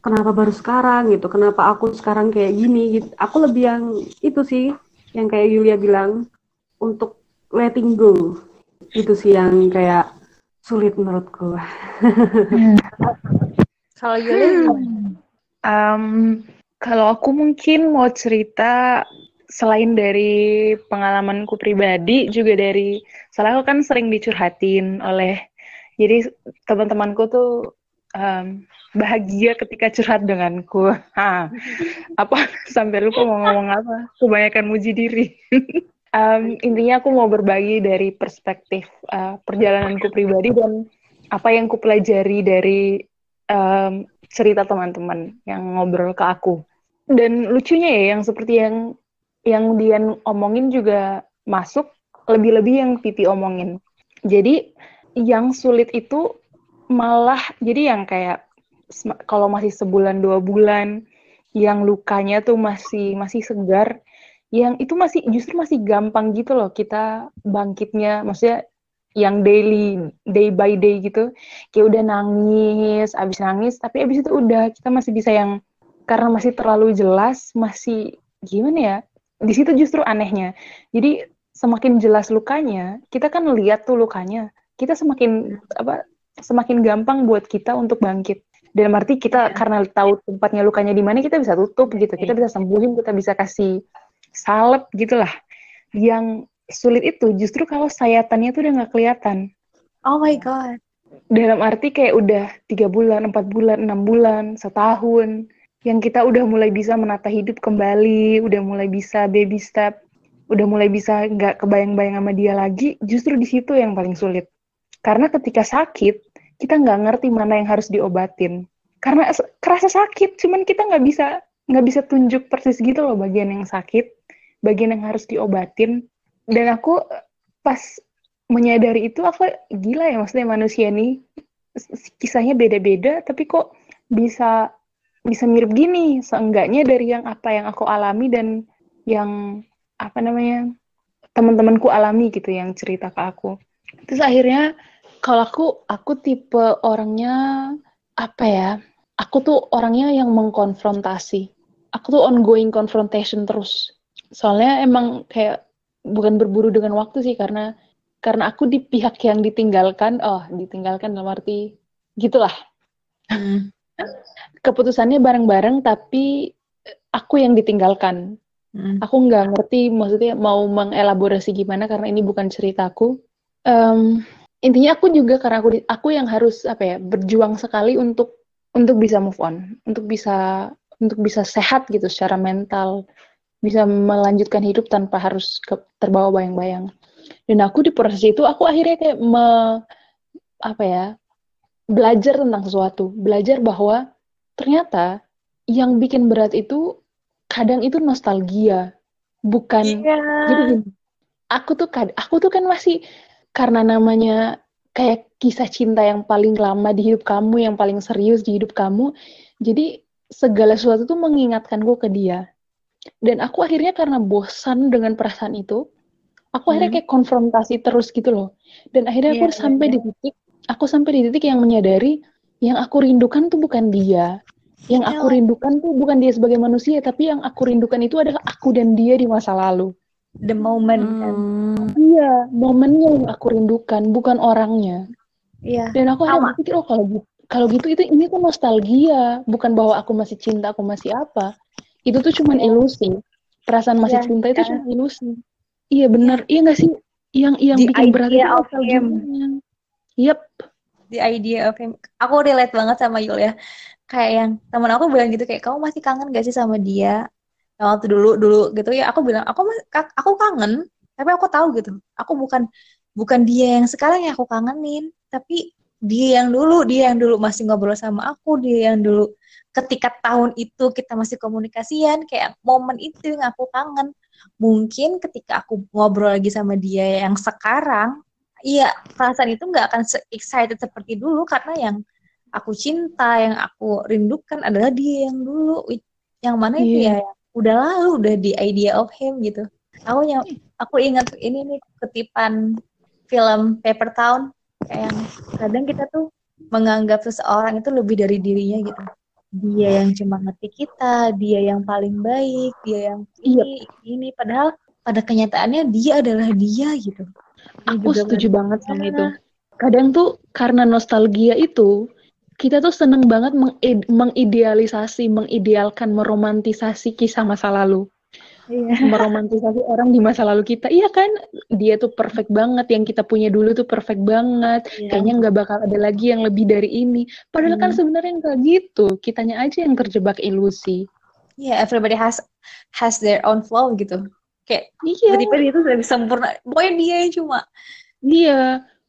kenapa baru sekarang gitu? Kenapa aku sekarang kayak gini gitu? Aku lebih yang itu sih yang kayak Yulia bilang untuk letting go itu sih yang kayak sulit menurutku. kalau Yulia um, kalau aku mungkin mau cerita selain dari pengalamanku pribadi juga dari soalnya aku kan sering dicurhatin oleh jadi teman-temanku tuh um, bahagia ketika curhat denganku. Ha, apa sampai lupa mau ngomong apa? Kebanyakan muji diri. um, intinya aku mau berbagi dari perspektif uh, perjalananku pribadi dan apa yang kupelajari dari um, cerita teman-teman yang ngobrol ke aku. Dan lucunya ya, yang seperti yang yang dia omongin juga masuk, lebih-lebih yang Pipi omongin. Jadi yang sulit itu malah jadi yang kayak kalau masih sebulan dua bulan yang lukanya tuh masih masih segar yang itu masih justru masih gampang gitu loh kita bangkitnya maksudnya yang daily day by day gitu kayak udah nangis abis nangis tapi abis itu udah kita masih bisa yang karena masih terlalu jelas masih gimana ya di situ justru anehnya jadi semakin jelas lukanya kita kan lihat tuh lukanya kita semakin apa semakin gampang buat kita untuk bangkit dan arti kita yeah. karena tahu tempatnya lukanya di mana kita bisa tutup gitu kita iya. bisa sembuhin kita bisa kasih salep gitulah. Yang sulit itu justru kalau sayatannya tuh udah nggak kelihatan. Oh my god. Dalam arti kayak udah tiga bulan, empat bulan, enam bulan, setahun. yang kita udah mulai bisa menata hidup kembali, udah mulai bisa baby step, udah mulai bisa nggak kebayang-bayang sama dia lagi, justru di situ yang paling sulit. Karena ketika sakit, kita nggak ngerti mana yang harus diobatin. Karena kerasa sakit, cuman kita nggak bisa nggak bisa tunjuk persis gitu loh bagian yang sakit, bagian yang harus diobatin. Dan aku pas menyadari itu, aku gila ya maksudnya manusia nih kisahnya beda-beda, tapi kok bisa bisa mirip gini. Seenggaknya dari yang apa yang aku alami dan yang apa namanya teman-temanku alami gitu yang cerita ke aku. Terus akhirnya kalau aku aku tipe orangnya apa ya aku tuh orangnya yang mengkonfrontasi. Aku tuh ongoing confrontation terus soalnya emang kayak bukan berburu dengan waktu sih karena karena aku di pihak yang ditinggalkan oh ditinggalkan dalam arti gitulah hmm keputusannya bareng-bareng tapi aku yang ditinggalkan. Hmm. Aku nggak ngerti maksudnya mau mengelaborasi gimana karena ini bukan ceritaku. Um, intinya aku juga karena aku aku yang harus apa ya berjuang sekali untuk untuk bisa move on, untuk bisa untuk bisa sehat gitu secara mental, bisa melanjutkan hidup tanpa harus ke, terbawa bayang-bayang. Dan aku di proses itu aku akhirnya kayak me, apa ya belajar tentang sesuatu, belajar bahwa ternyata yang bikin berat itu kadang itu nostalgia, bukan. Yeah. Jadi gini, aku tuh aku tuh kan masih karena namanya kayak kisah cinta yang paling lama di hidup kamu, yang paling serius di hidup kamu. Jadi segala sesuatu tuh mengingatkan gue ke dia. Dan aku akhirnya karena bosan dengan perasaan itu, aku hmm. akhirnya kayak konfrontasi terus gitu loh. Dan akhirnya yeah, aku yeah, sampai yeah. di titik aku sampai di titik yang menyadari yang aku rindukan tuh bukan dia. Yang aku iya. rindukan tuh bukan dia sebagai manusia, tapi yang aku rindukan itu adalah aku dan dia di masa lalu. The moment kan. Iya, momennya yang aku rindukan, bukan orangnya. Iya. Dan aku hanya berpikir, oh kalau gitu, kalau gitu itu ini tuh nostalgia, bukan bahwa aku masih cinta, aku masih apa. Itu tuh cuma iya. ilusi. Perasaan masih yeah, cinta itu yeah. cuma ilusi. Iya benar, iya nggak sih? Yang yang The bikin berat itu. Yep. The idea of him. Aku relate banget sama Yul ya. Kayak yang temen aku bilang gitu kayak kamu masih kangen gak sih sama dia? Yang waktu dulu dulu gitu ya aku bilang aku aku kangen tapi aku tahu gitu. Aku bukan bukan dia yang sekarang yang aku kangenin, tapi dia yang dulu, dia yang dulu masih ngobrol sama aku, dia yang dulu ketika tahun itu kita masih komunikasian, kayak momen itu yang aku kangen. Mungkin ketika aku ngobrol lagi sama dia yang sekarang, iya perasaan itu nggak akan se excited seperti dulu karena yang aku cinta yang aku rindukan adalah dia yang dulu. Yang mana yeah. itu ya? Udah lalu udah di idea of him gitu. Aku yang aku ingat ini nih ketipan film Paper Town kayak yang kadang kita tuh menganggap seseorang itu lebih dari dirinya gitu dia yang cuma ngerti kita dia yang paling baik dia yang ini yep. ini padahal pada kenyataannya dia adalah dia gitu Aku setuju banget sama itu. Kadang tuh karena nostalgia itu, kita tuh seneng banget mengidealisasi, mengidealkan, meromantisasi kisah masa lalu. Iya. Meromantisasi orang di masa lalu kita. Iya kan, dia tuh perfect banget. Yang kita punya dulu tuh perfect banget. Iya. Kayaknya nggak bakal ada lagi yang lebih dari ini. Padahal hmm. kan sebenarnya nggak gitu. Kitanya aja yang terjebak ilusi. Iya, yeah, everybody has has their own flaw gitu kayak iya. tiba-tiba dia tuh lebih sempurna pokoknya dia yang cuma dia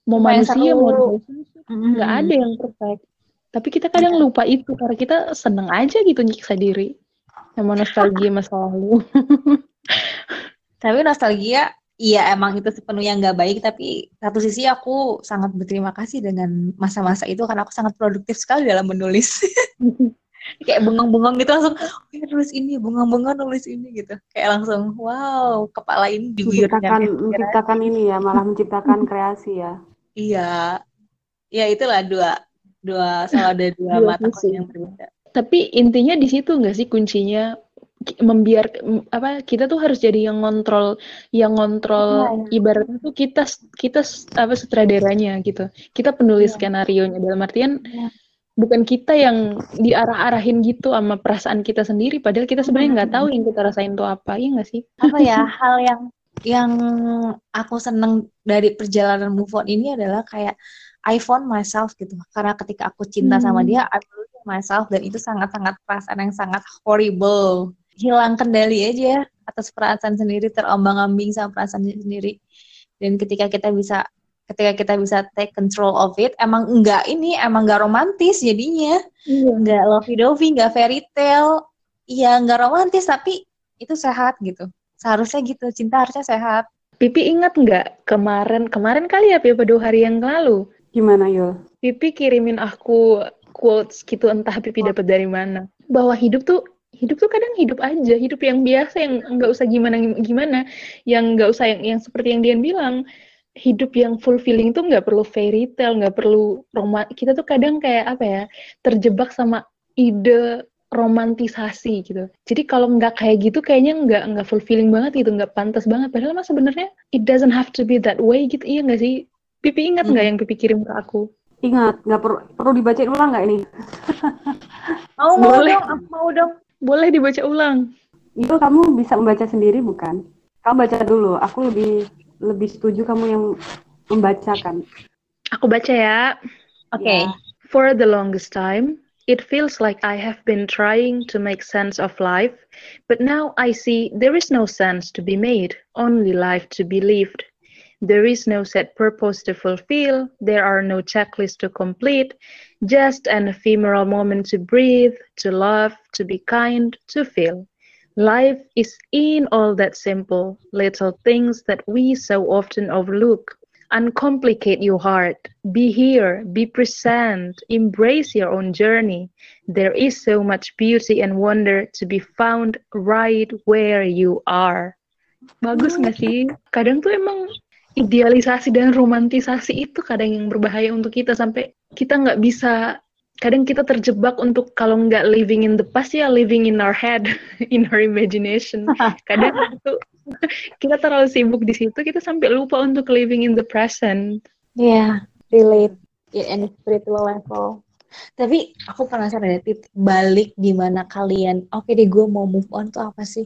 mau manusia mau mm-hmm. nggak ada yang perfect tapi kita kadang yeah. lupa itu karena kita seneng aja gitu nyiksa diri sama nostalgia masa lalu. Tapi nostalgia Iya emang itu sepenuhnya nggak baik. Tapi satu sisi aku sangat berterima kasih dengan masa-masa itu karena aku sangat produktif sekali dalam menulis. kayak bengong-bengong gitu langsung oh ya nulis ini bengong-bengong nulis ini gitu. Kayak langsung wow kepala ini menciptakan menciptakan ini ya malah menciptakan kreasi ya. Iya. Ya itulah dua dua salah ada dua, dua mata yang berbeda tapi intinya di situ nggak sih kuncinya? Membiar apa kita tuh harus jadi yang ngontrol yang ngontrol ya. ibaratnya tuh kita kita apa sutradaranya gitu. Kita penulis ya. skenario nya dalam artian ya bukan kita yang diarah-arahin gitu sama perasaan kita sendiri padahal kita sebenarnya nggak tahu yang kita rasain itu apa. Ya nggak sih? Apa ya hal yang yang aku seneng dari perjalanan move on ini adalah kayak I found myself gitu. Karena ketika aku cinta hmm. sama dia I myself dan itu sangat-sangat perasaan yang sangat horrible. Hilang kendali aja atas perasaan sendiri terombang-ambing sama perasaan sendiri. Dan ketika kita bisa ketika kita bisa take control of it emang enggak ini emang enggak romantis jadinya iya. enggak lovey dovey enggak fairy tale iya enggak romantis tapi itu sehat gitu seharusnya gitu cinta harusnya sehat Pipi ingat nggak kemarin kemarin kali ya Pipi dua hari yang lalu gimana Yul Pipi kirimin aku quotes gitu entah Pipi dapat dari mana bahwa hidup tuh hidup tuh kadang hidup aja hidup yang biasa yang nggak usah gimana gimana yang nggak usah yang yang seperti yang Dian bilang hidup yang fulfilling tuh nggak perlu fairy tale, nggak perlu roman. Kita tuh kadang kayak apa ya terjebak sama ide romantisasi gitu. Jadi kalau nggak kayak gitu kayaknya nggak nggak fulfilling banget gitu, nggak pantas banget. Padahal mah sebenarnya it doesn't have to be that way gitu. Iya nggak sih? Pipi ingat nggak hmm. yang Pipi kirim ke aku? Ingat, nggak perlu perlu dibaca ulang nggak ini? mau mau Boleh. dong, mau dong. Boleh dibaca ulang. Itu kamu bisa membaca sendiri bukan? Kamu baca dulu. Aku lebih lebih setuju kamu yang membacakan. Aku baca ya. Oke. Okay. Yeah. For the longest time, it feels like I have been trying to make sense of life, but now I see there is no sense to be made, only life to be lived. There is no set purpose to fulfill, there are no checklists to complete, just an ephemeral moment to breathe, to love, to be kind, to feel. Life is in all that simple little things that we so often overlook. Uncomplicate your heart. Be here, be present, embrace your own journey. There is so much beauty and wonder to be found right where you are. Bagus hmm. nggak sih? Kadang tuh emang idealisasi dan romantisasi itu kadang yang berbahaya untuk kita sampai kita nggak bisa kadang kita terjebak untuk kalau nggak living in the past ya living in our head, in our imagination. Kadang itu kita terlalu sibuk di situ kita sampai lupa untuk living in the present. Yeah, relate yeah, in spiritual level. Tapi aku penasaran ya, titik balik gimana kalian, oke okay deh gue mau move on tuh apa sih?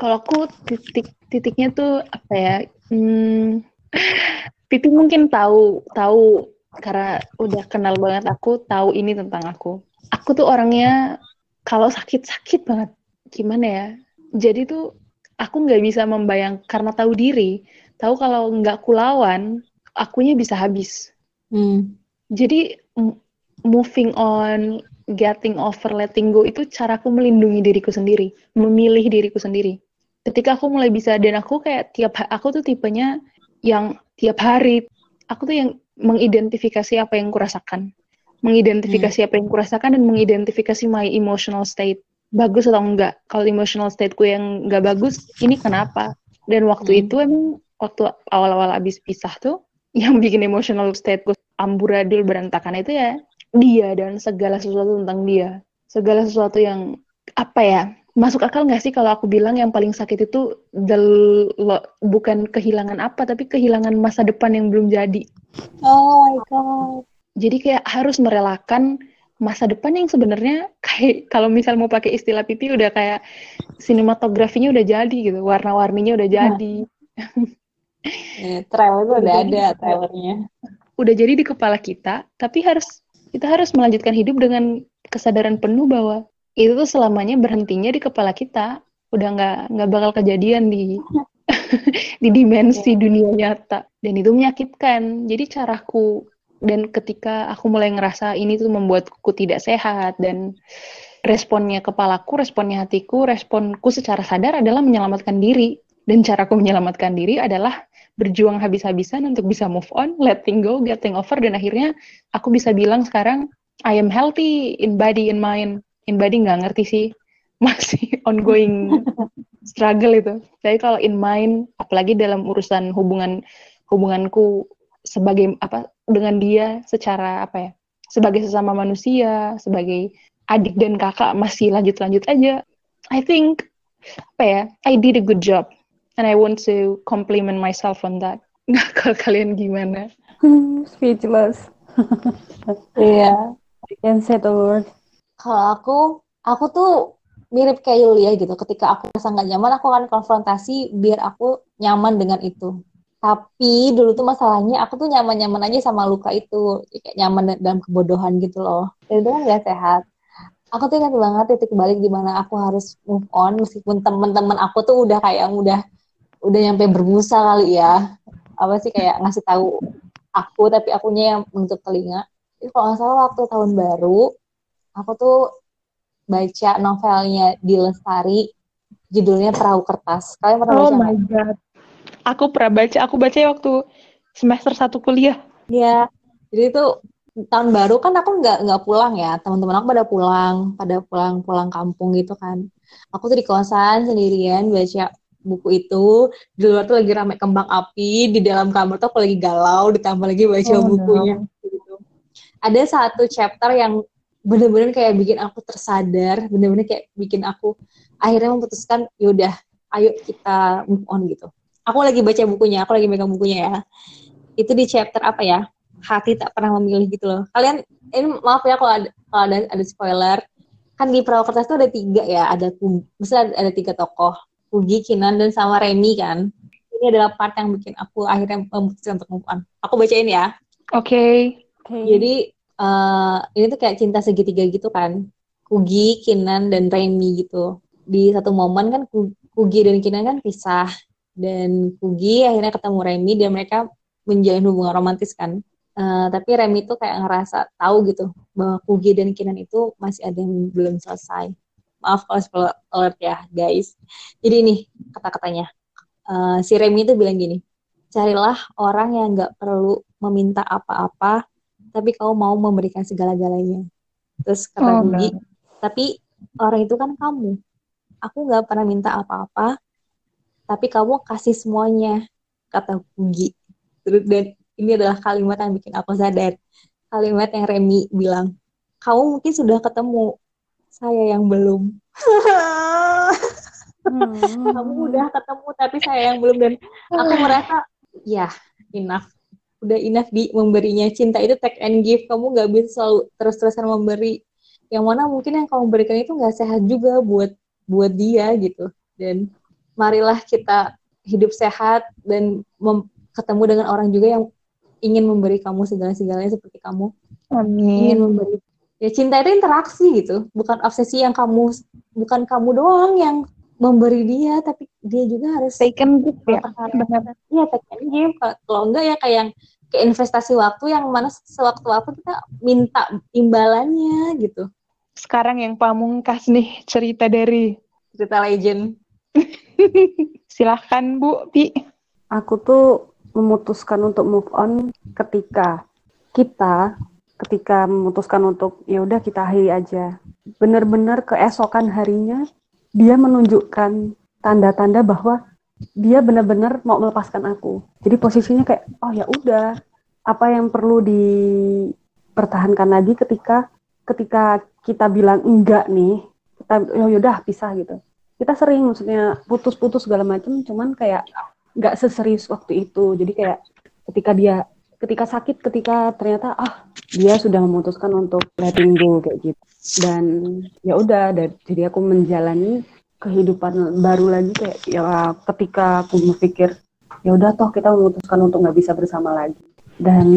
Kalau aku titik titiknya tuh apa ya? Hmm, Pipi mungkin tahu tahu karena udah kenal banget aku tahu ini tentang aku. Aku tuh orangnya kalau sakit sakit banget gimana ya? Jadi tuh aku nggak bisa membayang karena tahu diri. Tahu kalau nggak kulawan akunya bisa habis. Hmm. jadi moving on getting over letting go itu caraku melindungi diriku sendiri memilih diriku sendiri ketika aku mulai bisa dan aku kayak tiap aku tuh tipenya yang tiap hari aku tuh yang mengidentifikasi apa yang kurasakan, mengidentifikasi hmm. apa yang kurasakan dan mengidentifikasi my emotional state bagus atau enggak. Kalau emotional stateku yang enggak bagus, ini kenapa? Dan waktu hmm. itu emang waktu awal-awal abis pisah tuh, yang bikin emotional stateku amburadul berantakan itu ya dia dan segala sesuatu tentang dia. Segala sesuatu yang apa ya masuk akal nggak sih kalau aku bilang yang paling sakit itu del bukan kehilangan apa tapi kehilangan masa depan yang belum jadi. Oh my god. Jadi kayak harus merelakan masa depan yang sebenarnya kayak kalau misal mau pakai istilah pipi udah kayak sinematografinya udah jadi gitu, warna-warninya udah jadi. Nah. trailer udah, udah ada trailernya. Udah jadi di kepala kita, tapi harus kita harus melanjutkan hidup dengan kesadaran penuh bahwa itu tuh selamanya berhentinya di kepala kita. Udah nggak nggak bakal kejadian di di dimensi yeah. dunia nyata. Dan itu menyakitkan. Jadi caraku dan ketika aku mulai ngerasa ini tuh membuatku tidak sehat dan responnya kepalaku responnya hatiku responku secara sadar adalah menyelamatkan diri. Dan caraku menyelamatkan diri adalah berjuang habis-habisan untuk bisa move on, letting go, getting over, dan akhirnya aku bisa bilang sekarang I am healthy in body and mind in body nggak ngerti sih masih ongoing struggle itu. Jadi kalau in mind, apalagi dalam urusan hubungan hubunganku sebagai apa dengan dia secara apa ya sebagai sesama manusia, sebagai adik dan kakak masih lanjut-lanjut aja. I think apa ya, I did a good job and I want to compliment myself on that. Nggak kalau kalian gimana? Speechless. Iya. yeah, I can say the word. Kalau aku, aku tuh mirip kayak Yulia gitu. Ketika aku merasa nggak nyaman, aku akan konfrontasi biar aku nyaman dengan itu. tapi dulu tuh masalahnya aku tuh nyaman-nyaman aja sama luka itu. Kayak nyaman dalam kebodohan gitu loh. Dan itu kan gak sehat. Aku tuh ingat banget titik balik di mana aku harus move on meskipun teman-teman aku tuh udah kayak udah udah nyampe berbusa kali ya. Apa sih kayak ngasih tahu aku tapi akunya yang menutup telinga. Itu kalau nggak salah waktu tahun baru aku tuh baca novelnya di Lestari judulnya Perahu Kertas kalian pernah Oh baca my god. Aku pernah baca, aku baca waktu semester satu kuliah. Iya, jadi itu tahun baru kan aku nggak nggak pulang ya, teman-teman aku pada pulang, pada pulang pulang kampung gitu kan. Aku tuh di kosan sendirian baca buku itu, di luar tuh lagi rame kembang api, di dalam kamar tuh aku lagi galau, ditambah lagi baca Oh, no. bukunya. Gitu. Ada satu chapter yang bener-bener kayak bikin aku tersadar, bener-bener kayak bikin aku akhirnya memutuskan, yaudah, ayo kita move on gitu. Aku lagi baca bukunya, aku lagi megang bukunya ya. Itu di chapter apa ya? Hati tak pernah memilih gitu loh. Kalian ini maaf ya kalau ada kalau ada, ada spoiler. Kan di perahu kertas itu ada tiga ya ada misalnya ada, ada tiga tokoh. Kugi, Kinan dan sama Remy kan. Ini adalah part yang bikin aku akhirnya memutuskan untuk move on. Aku bacain ya. Oke. Oke. jadi eh, ini tuh kayak cinta segitiga gitu kan. Kugi, Kinan dan Remy gitu. Di satu momen kan Ku- Kugi dan Kinan kan pisah. Dan Kugi akhirnya ketemu Remy dan mereka menjalin hubungan romantis kan. Eh, tapi Remy tuh kayak ngerasa tahu gitu bahwa Kugi dan Kinan itu masih ada yang belum selesai. Maaf kalau spoiler alert ya guys. Jadi ini kata-katanya. Eh, si Remy itu bilang gini carilah orang yang nggak perlu meminta apa-apa tapi kau mau memberikan segala-galanya. Terus kata Oh, Gugi, tapi orang itu kan kamu. Aku nggak pernah minta apa-apa, tapi kamu kasih semuanya, kata Gugi. Terus dan ini adalah kalimat yang bikin aku sadar. Kalimat yang Remy bilang, kamu mungkin sudah ketemu, saya yang belum. Hmm. kamu udah ketemu tapi saya yang belum dan aku merasa ya enough udah enough di memberinya. Cinta itu take and give. Kamu nggak bisa selalu terus-terusan memberi. Yang mana mungkin yang kamu berikan itu nggak sehat juga buat buat dia gitu. Dan marilah kita hidup sehat dan mem- ketemu dengan orang juga yang ingin memberi kamu segala-segalanya seperti kamu. Ingin Amin. memberi. Ya cinta itu interaksi gitu. Bukan obsesi yang kamu bukan kamu doang yang memberi dia tapi dia juga harus Taken good ya. Benar. Iya, take and give. Kalau- Kalau enggak ya kayak yang ke investasi waktu yang mana sewaktu-waktu kita minta imbalannya gitu. Sekarang yang pamungkas nih cerita dari Cerita legend. silahkan Bu Pi. Aku tuh memutuskan untuk move on ketika kita ketika memutuskan untuk ya udah kita akhiri aja. Bener-bener keesokan harinya dia menunjukkan tanda-tanda bahwa dia benar-benar mau melepaskan aku. Jadi posisinya kayak oh ya udah apa yang perlu dipertahankan lagi ketika ketika kita bilang enggak nih kita ya udah pisah gitu. Kita sering maksudnya putus-putus segala macam cuman kayak nggak seserius waktu itu. Jadi kayak ketika dia ketika sakit ketika ternyata ah dia sudah memutuskan untuk letting go kayak gitu. Dan ya udah jadi aku menjalani kehidupan baru lagi kayak ya ketika aku berpikir ya udah toh kita memutuskan untuk nggak bisa bersama lagi. Dan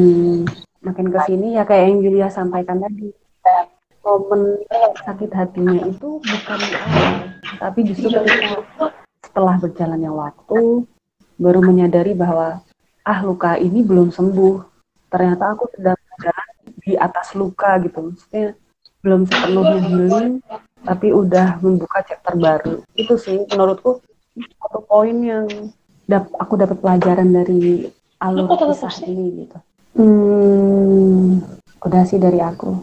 makin ke sini ya kayak yang Julia sampaikan tadi momen sakit hatinya itu bukan awal tapi justru ketika setelah berjalannya waktu baru menyadari bahwa ah luka ini belum sembuh. Ternyata aku sedang berjalan di atas luka gitu. Maksudnya belum sepenuhnya healing tapi udah membuka chapter baru. Itu sih menurutku satu poin yang dap aku dapat pelajaran dari alur kisah ini gitu. Hmm, udah sih dari aku.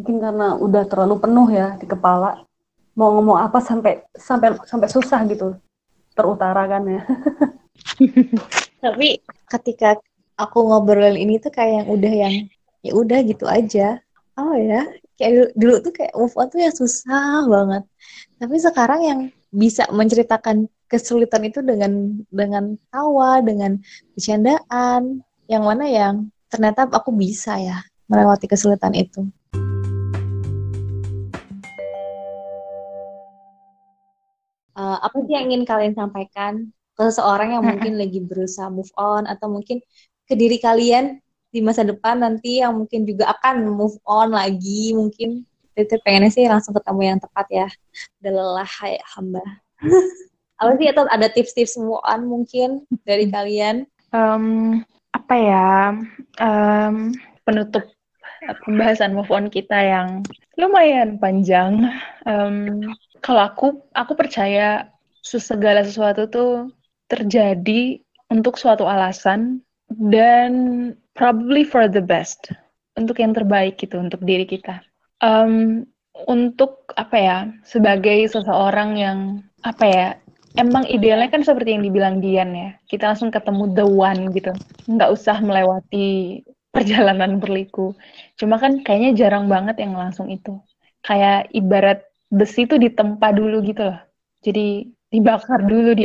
Mungkin karena udah terlalu penuh ya di kepala mau ngomong apa sampai sampai sampai susah gitu terutarakan ya Tapi ketika aku ngobrolin ini tuh kayak yang udah yang ya udah gitu aja. Oh ya, kayak dulu, dulu tuh kayak move on tuh yang susah banget. Tapi sekarang yang bisa menceritakan kesulitan itu dengan dengan tawa, dengan bercandaan, yang mana yang ternyata aku bisa ya melewati kesulitan itu. Eh, apa sih yang ingin kalian sampaikan ke seseorang yang mungkin lagi berusaha move on atau mungkin ke diri kalian di masa depan nanti yang mungkin juga akan move on lagi mungkin. Itu pengennya sih langsung ketemu yang tepat ya. Udah lelah kayak hamba. Apa sih atau ada tips-tips move on mungkin dari kalian? Um, apa ya? Um, penutup pembahasan move on kita yang lumayan panjang. Um, kalau aku aku percaya segala sesuatu tuh terjadi untuk suatu alasan dan probably for the best untuk yang terbaik gitu untuk diri kita. Um, untuk apa ya sebagai seseorang yang apa ya emang idealnya kan seperti yang dibilang Dian ya kita langsung ketemu the one gitu. Nggak usah melewati perjalanan berliku. Cuma kan kayaknya jarang banget yang langsung itu. Kayak ibarat besi itu ditempa dulu gitu loh. Jadi dibakar dulu di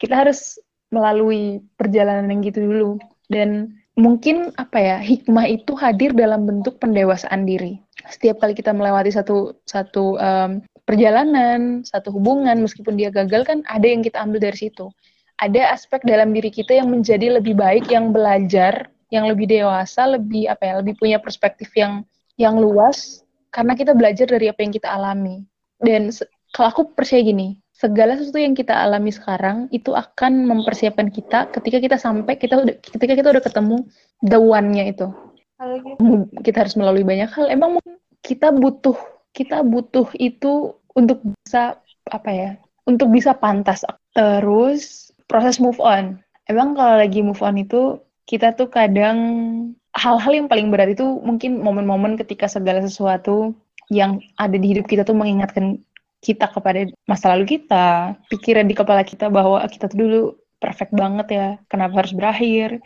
kita harus melalui perjalanan yang gitu dulu. Dan mungkin apa ya hikmah itu hadir dalam bentuk pendewasaan diri. Setiap kali kita melewati satu satu um, perjalanan satu hubungan meskipun dia gagal kan ada yang kita ambil dari situ. Ada aspek dalam diri kita yang menjadi lebih baik yang belajar yang lebih dewasa lebih apa ya lebih punya perspektif yang yang luas karena kita belajar dari apa yang kita alami. Dan kalau aku percaya gini segala sesuatu yang kita alami sekarang itu akan mempersiapkan kita ketika kita sampai kita udah ketika kita udah ketemu the one-nya itu. Kita harus melalui banyak hal. Emang kita butuh kita butuh itu untuk bisa apa ya? Untuk bisa pantas. Terus proses move on. Emang kalau lagi move on itu kita tuh kadang hal-hal yang paling berat itu mungkin momen-momen ketika segala sesuatu yang ada di hidup kita tuh mengingatkan kita kepada masa lalu kita, pikiran di kepala kita bahwa kita tuh dulu perfect banget ya, kenapa harus berakhir,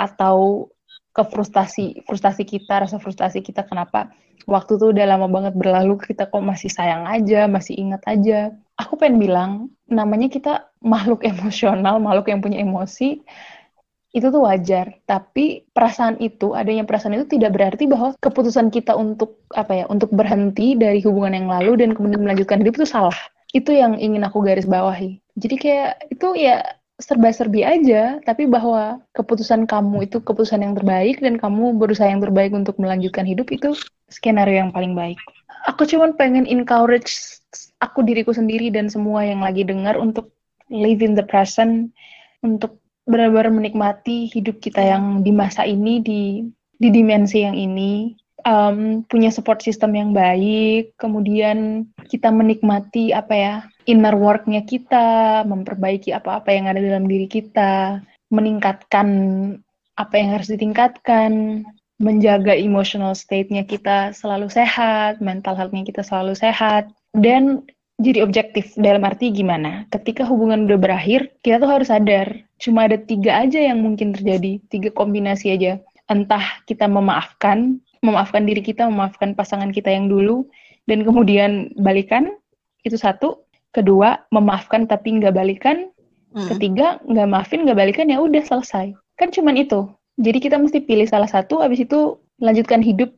atau ke frustasi, frustasi kita, rasa frustasi kita kenapa waktu tuh udah lama banget berlalu, kita kok masih sayang aja, masih ingat aja. Aku pengen bilang, namanya kita makhluk emosional, makhluk yang punya emosi, itu tuh wajar. Tapi perasaan itu, adanya perasaan itu tidak berarti bahwa keputusan kita untuk apa ya, untuk berhenti dari hubungan yang lalu dan kemudian melanjutkan hidup itu salah. Itu yang ingin aku garis bawahi. Jadi kayak itu ya serba-serbi aja, tapi bahwa keputusan kamu itu keputusan yang terbaik dan kamu berusaha yang terbaik untuk melanjutkan hidup itu skenario yang paling baik. Aku cuma pengen encourage aku diriku sendiri dan semua yang lagi dengar untuk live in the present, untuk benar-benar menikmati hidup kita yang di masa ini di di dimensi yang ini um, punya support system yang baik kemudian kita menikmati apa ya inner worknya kita memperbaiki apa-apa yang ada dalam diri kita meningkatkan apa yang harus ditingkatkan menjaga emotional state-nya kita selalu sehat mental health-nya kita selalu sehat dan jadi objektif dalam arti gimana? Ketika hubungan udah berakhir, kita tuh harus sadar cuma ada tiga aja yang mungkin terjadi, tiga kombinasi aja. Entah kita memaafkan, memaafkan diri kita, memaafkan pasangan kita yang dulu, dan kemudian balikan, itu satu. Kedua, memaafkan tapi nggak balikan. Hmm. Ketiga, nggak maafin, nggak balikan, ya udah selesai. Kan cuman itu. Jadi kita mesti pilih salah satu, habis itu lanjutkan hidup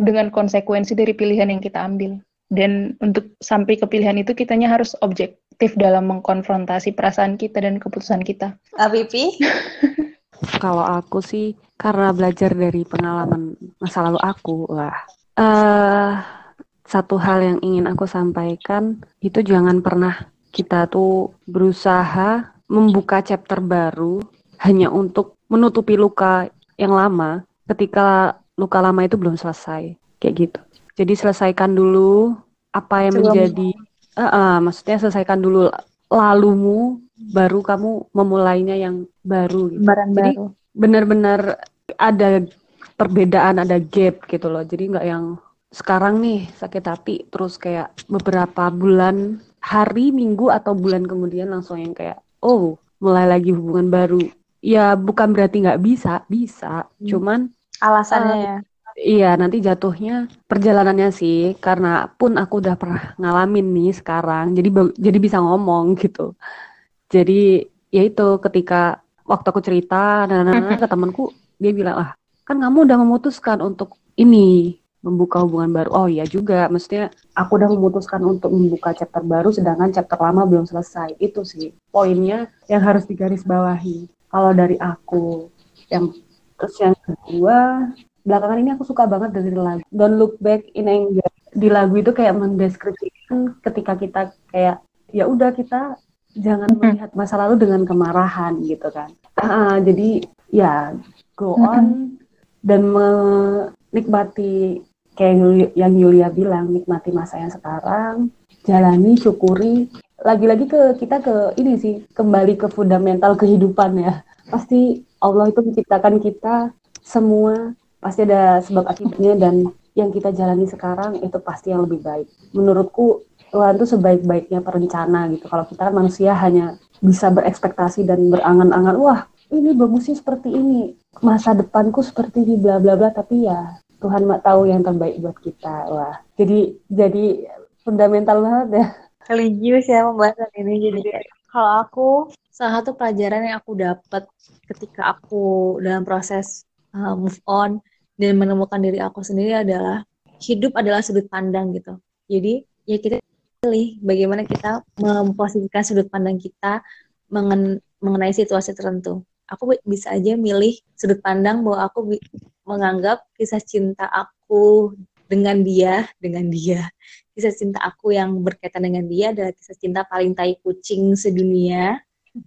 dengan konsekuensi dari pilihan yang kita ambil. Dan untuk sampai ke pilihan itu kitanya harus objektif dalam mengkonfrontasi perasaan kita dan keputusan kita. Apipi? Kalau aku sih karena belajar dari pengalaman masa lalu aku lah. Uh, satu hal yang ingin aku sampaikan itu jangan pernah kita tuh berusaha membuka chapter baru hanya untuk menutupi luka yang lama ketika luka lama itu belum selesai kayak gitu. Jadi selesaikan dulu apa yang Sebelum. menjadi, uh, uh, maksudnya selesaikan dulu lalumu, baru kamu memulainya yang baru. Gitu. Jadi benar-benar ada perbedaan, ada gap gitu loh. Jadi nggak yang sekarang nih sakit hati, terus kayak beberapa bulan, hari, minggu atau bulan kemudian langsung yang kayak, oh mulai lagi hubungan baru. Ya bukan berarti nggak bisa, bisa. Hmm. Cuman alasannya uh, ya Iya, nanti jatuhnya perjalanannya sih, karena pun aku udah pernah ngalamin nih sekarang, jadi jadi bisa ngomong gitu. Jadi ya itu ketika waktu aku cerita dan ke temanku, dia bilang ah kan kamu udah memutuskan untuk ini, membuka hubungan baru. Oh iya juga, maksudnya aku udah memutuskan untuk membuka chapter baru sedangkan chapter lama belum selesai. Itu sih poinnya yang harus digarisbawahi. Kalau dari aku, yang terus yang kedua, belakangan ini aku suka banget dari lagu Don't Look Back in Anger. Di lagu itu kayak mendeskripsikan ketika kita kayak ya udah kita jangan melihat masa lalu dengan kemarahan gitu kan. Uh, jadi ya go on dan menikmati kayak yang Yulia bilang nikmati masa yang sekarang jalani syukuri lagi-lagi ke kita ke ini sih kembali ke fundamental kehidupan ya pasti Allah itu menciptakan kita semua pasti ada sebab akibatnya dan yang kita jalani sekarang itu pasti yang lebih baik menurutku Tuhan itu sebaik-baiknya perencana gitu kalau kita kan manusia hanya bisa berekspektasi dan berangan-angan wah ini bagusnya seperti ini masa depanku seperti ini bla bla bla tapi ya Tuhan mak tahu yang terbaik buat kita. Wah, jadi jadi fundamental banget ya. Religius ya pembahasan ini. Jadi kalau aku salah satu pelajaran yang aku dapat ketika aku dalam proses uh, move on dan menemukan diri aku sendiri adalah hidup adalah sudut pandang gitu. Jadi ya kita pilih bagaimana kita memposisikan sudut pandang kita mengen mengenai situasi tertentu aku bisa aja milih sudut pandang bahwa aku menganggap kisah cinta aku dengan dia, dengan dia. Kisah cinta aku yang berkaitan dengan dia adalah kisah cinta paling tai kucing sedunia.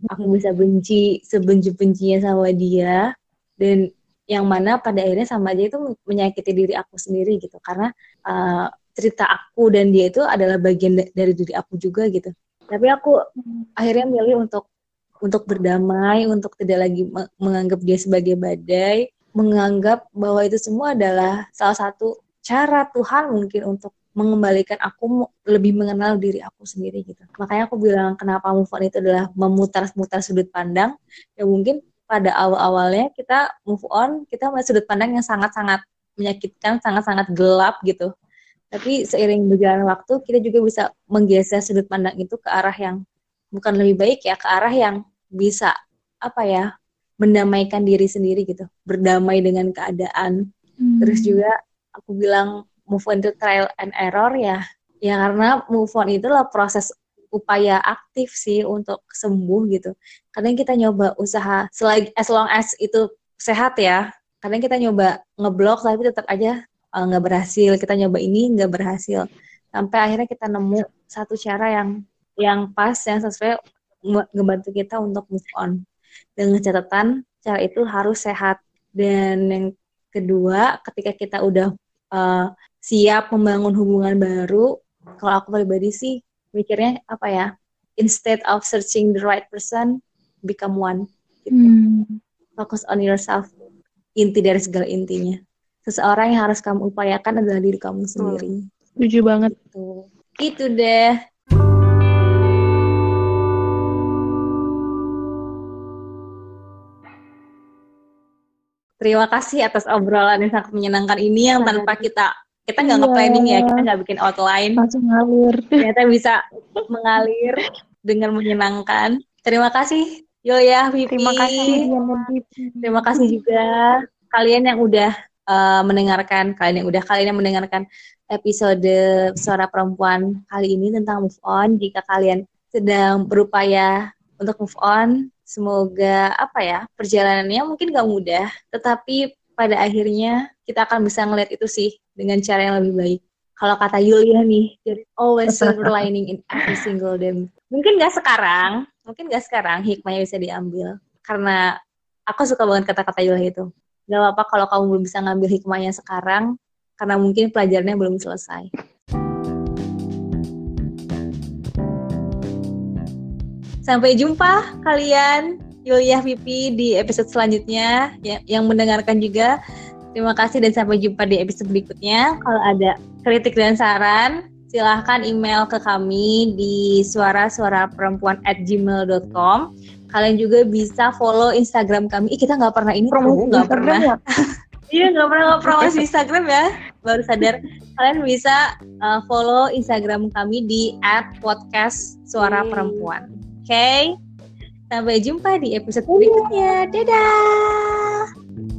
Aku bisa benci sebenci-bencinya sama dia dan yang mana pada akhirnya sama aja itu menyakiti diri aku sendiri gitu karena uh, cerita aku dan dia itu adalah bagian dari diri aku juga gitu. Tapi aku akhirnya milih untuk untuk berdamai, untuk tidak lagi menganggap dia sebagai badai, menganggap bahwa itu semua adalah salah satu cara Tuhan mungkin untuk mengembalikan aku lebih mengenal diri aku sendiri gitu. Makanya aku bilang kenapa move on itu adalah memutar-mutar sudut pandang. Ya mungkin pada awal-awalnya kita move on, kita melihat sudut pandang yang sangat-sangat menyakitkan, sangat-sangat gelap gitu. Tapi seiring berjalan waktu, kita juga bisa menggeser sudut pandang itu ke arah yang bukan lebih baik ya ke arah yang bisa apa ya mendamaikan diri sendiri gitu berdamai dengan keadaan hmm. terus juga aku bilang move on itu trial and error ya ya karena move on itulah proses upaya aktif sih untuk sembuh gitu kadang kita nyoba usaha selagi as long as itu sehat ya. Kadang kita nyoba ngeblok tapi tetap aja eh, nggak uh, berhasil. Kita nyoba ini nggak berhasil. Sampai akhirnya kita nemu satu cara yang yang pas yang sesuai ngebantu kita untuk move on. Dengan catatan cara itu harus sehat. Dan yang kedua ketika kita udah uh, siap membangun hubungan baru kalau aku pribadi sih mikirnya apa ya? Instead of searching the right person become one gitu. hmm. focus on yourself inti dari segala intinya seseorang yang harus kamu upayakan adalah diri kamu sendiri setuju banget tuh itu deh Terima kasih atas obrolan yang sangat menyenangkan ini yang tanpa kita kita nggak iya. nge-planning ya, kita nggak bikin outline. Langsung ngalir. Ternyata bisa mengalir dengan menyenangkan. Terima kasih Yoya, Vivi. Terima kasih. Terima kasih juga kalian yang udah uh, mendengarkan, kalian yang udah kalian yang mendengarkan episode suara perempuan kali ini tentang move on. Jika kalian sedang berupaya untuk move on, Semoga apa ya perjalanannya mungkin gak mudah, tetapi pada akhirnya kita akan bisa ngeliat itu sih dengan cara yang lebih baik. Kalau kata Yulia nih, there always silver lining in every single day. Mungkin gak sekarang, mungkin gak sekarang hikmahnya bisa diambil. Karena aku suka banget kata-kata Yulia itu. Gak apa-apa kalau kamu belum bisa ngambil hikmahnya sekarang, karena mungkin pelajarannya belum selesai. Sampai jumpa kalian Yulia Vipi di episode selanjutnya ya, yang mendengarkan juga. Terima kasih dan sampai jumpa di episode berikutnya. Kalau ada kritik dan saran, silahkan email ke kami di suara-suara perempuan at gmail.com. Kalian juga bisa follow Instagram kami. Ih, kita nggak pernah ini promo nggak pernah. Ya? Iya nggak pernah nggak promosi Instagram ya. Baru sadar. Kalian bisa uh, follow Instagram kami di @podcast suara perempuan. Oke. Okay? Sampai jumpa di episode berikutnya. Dadah.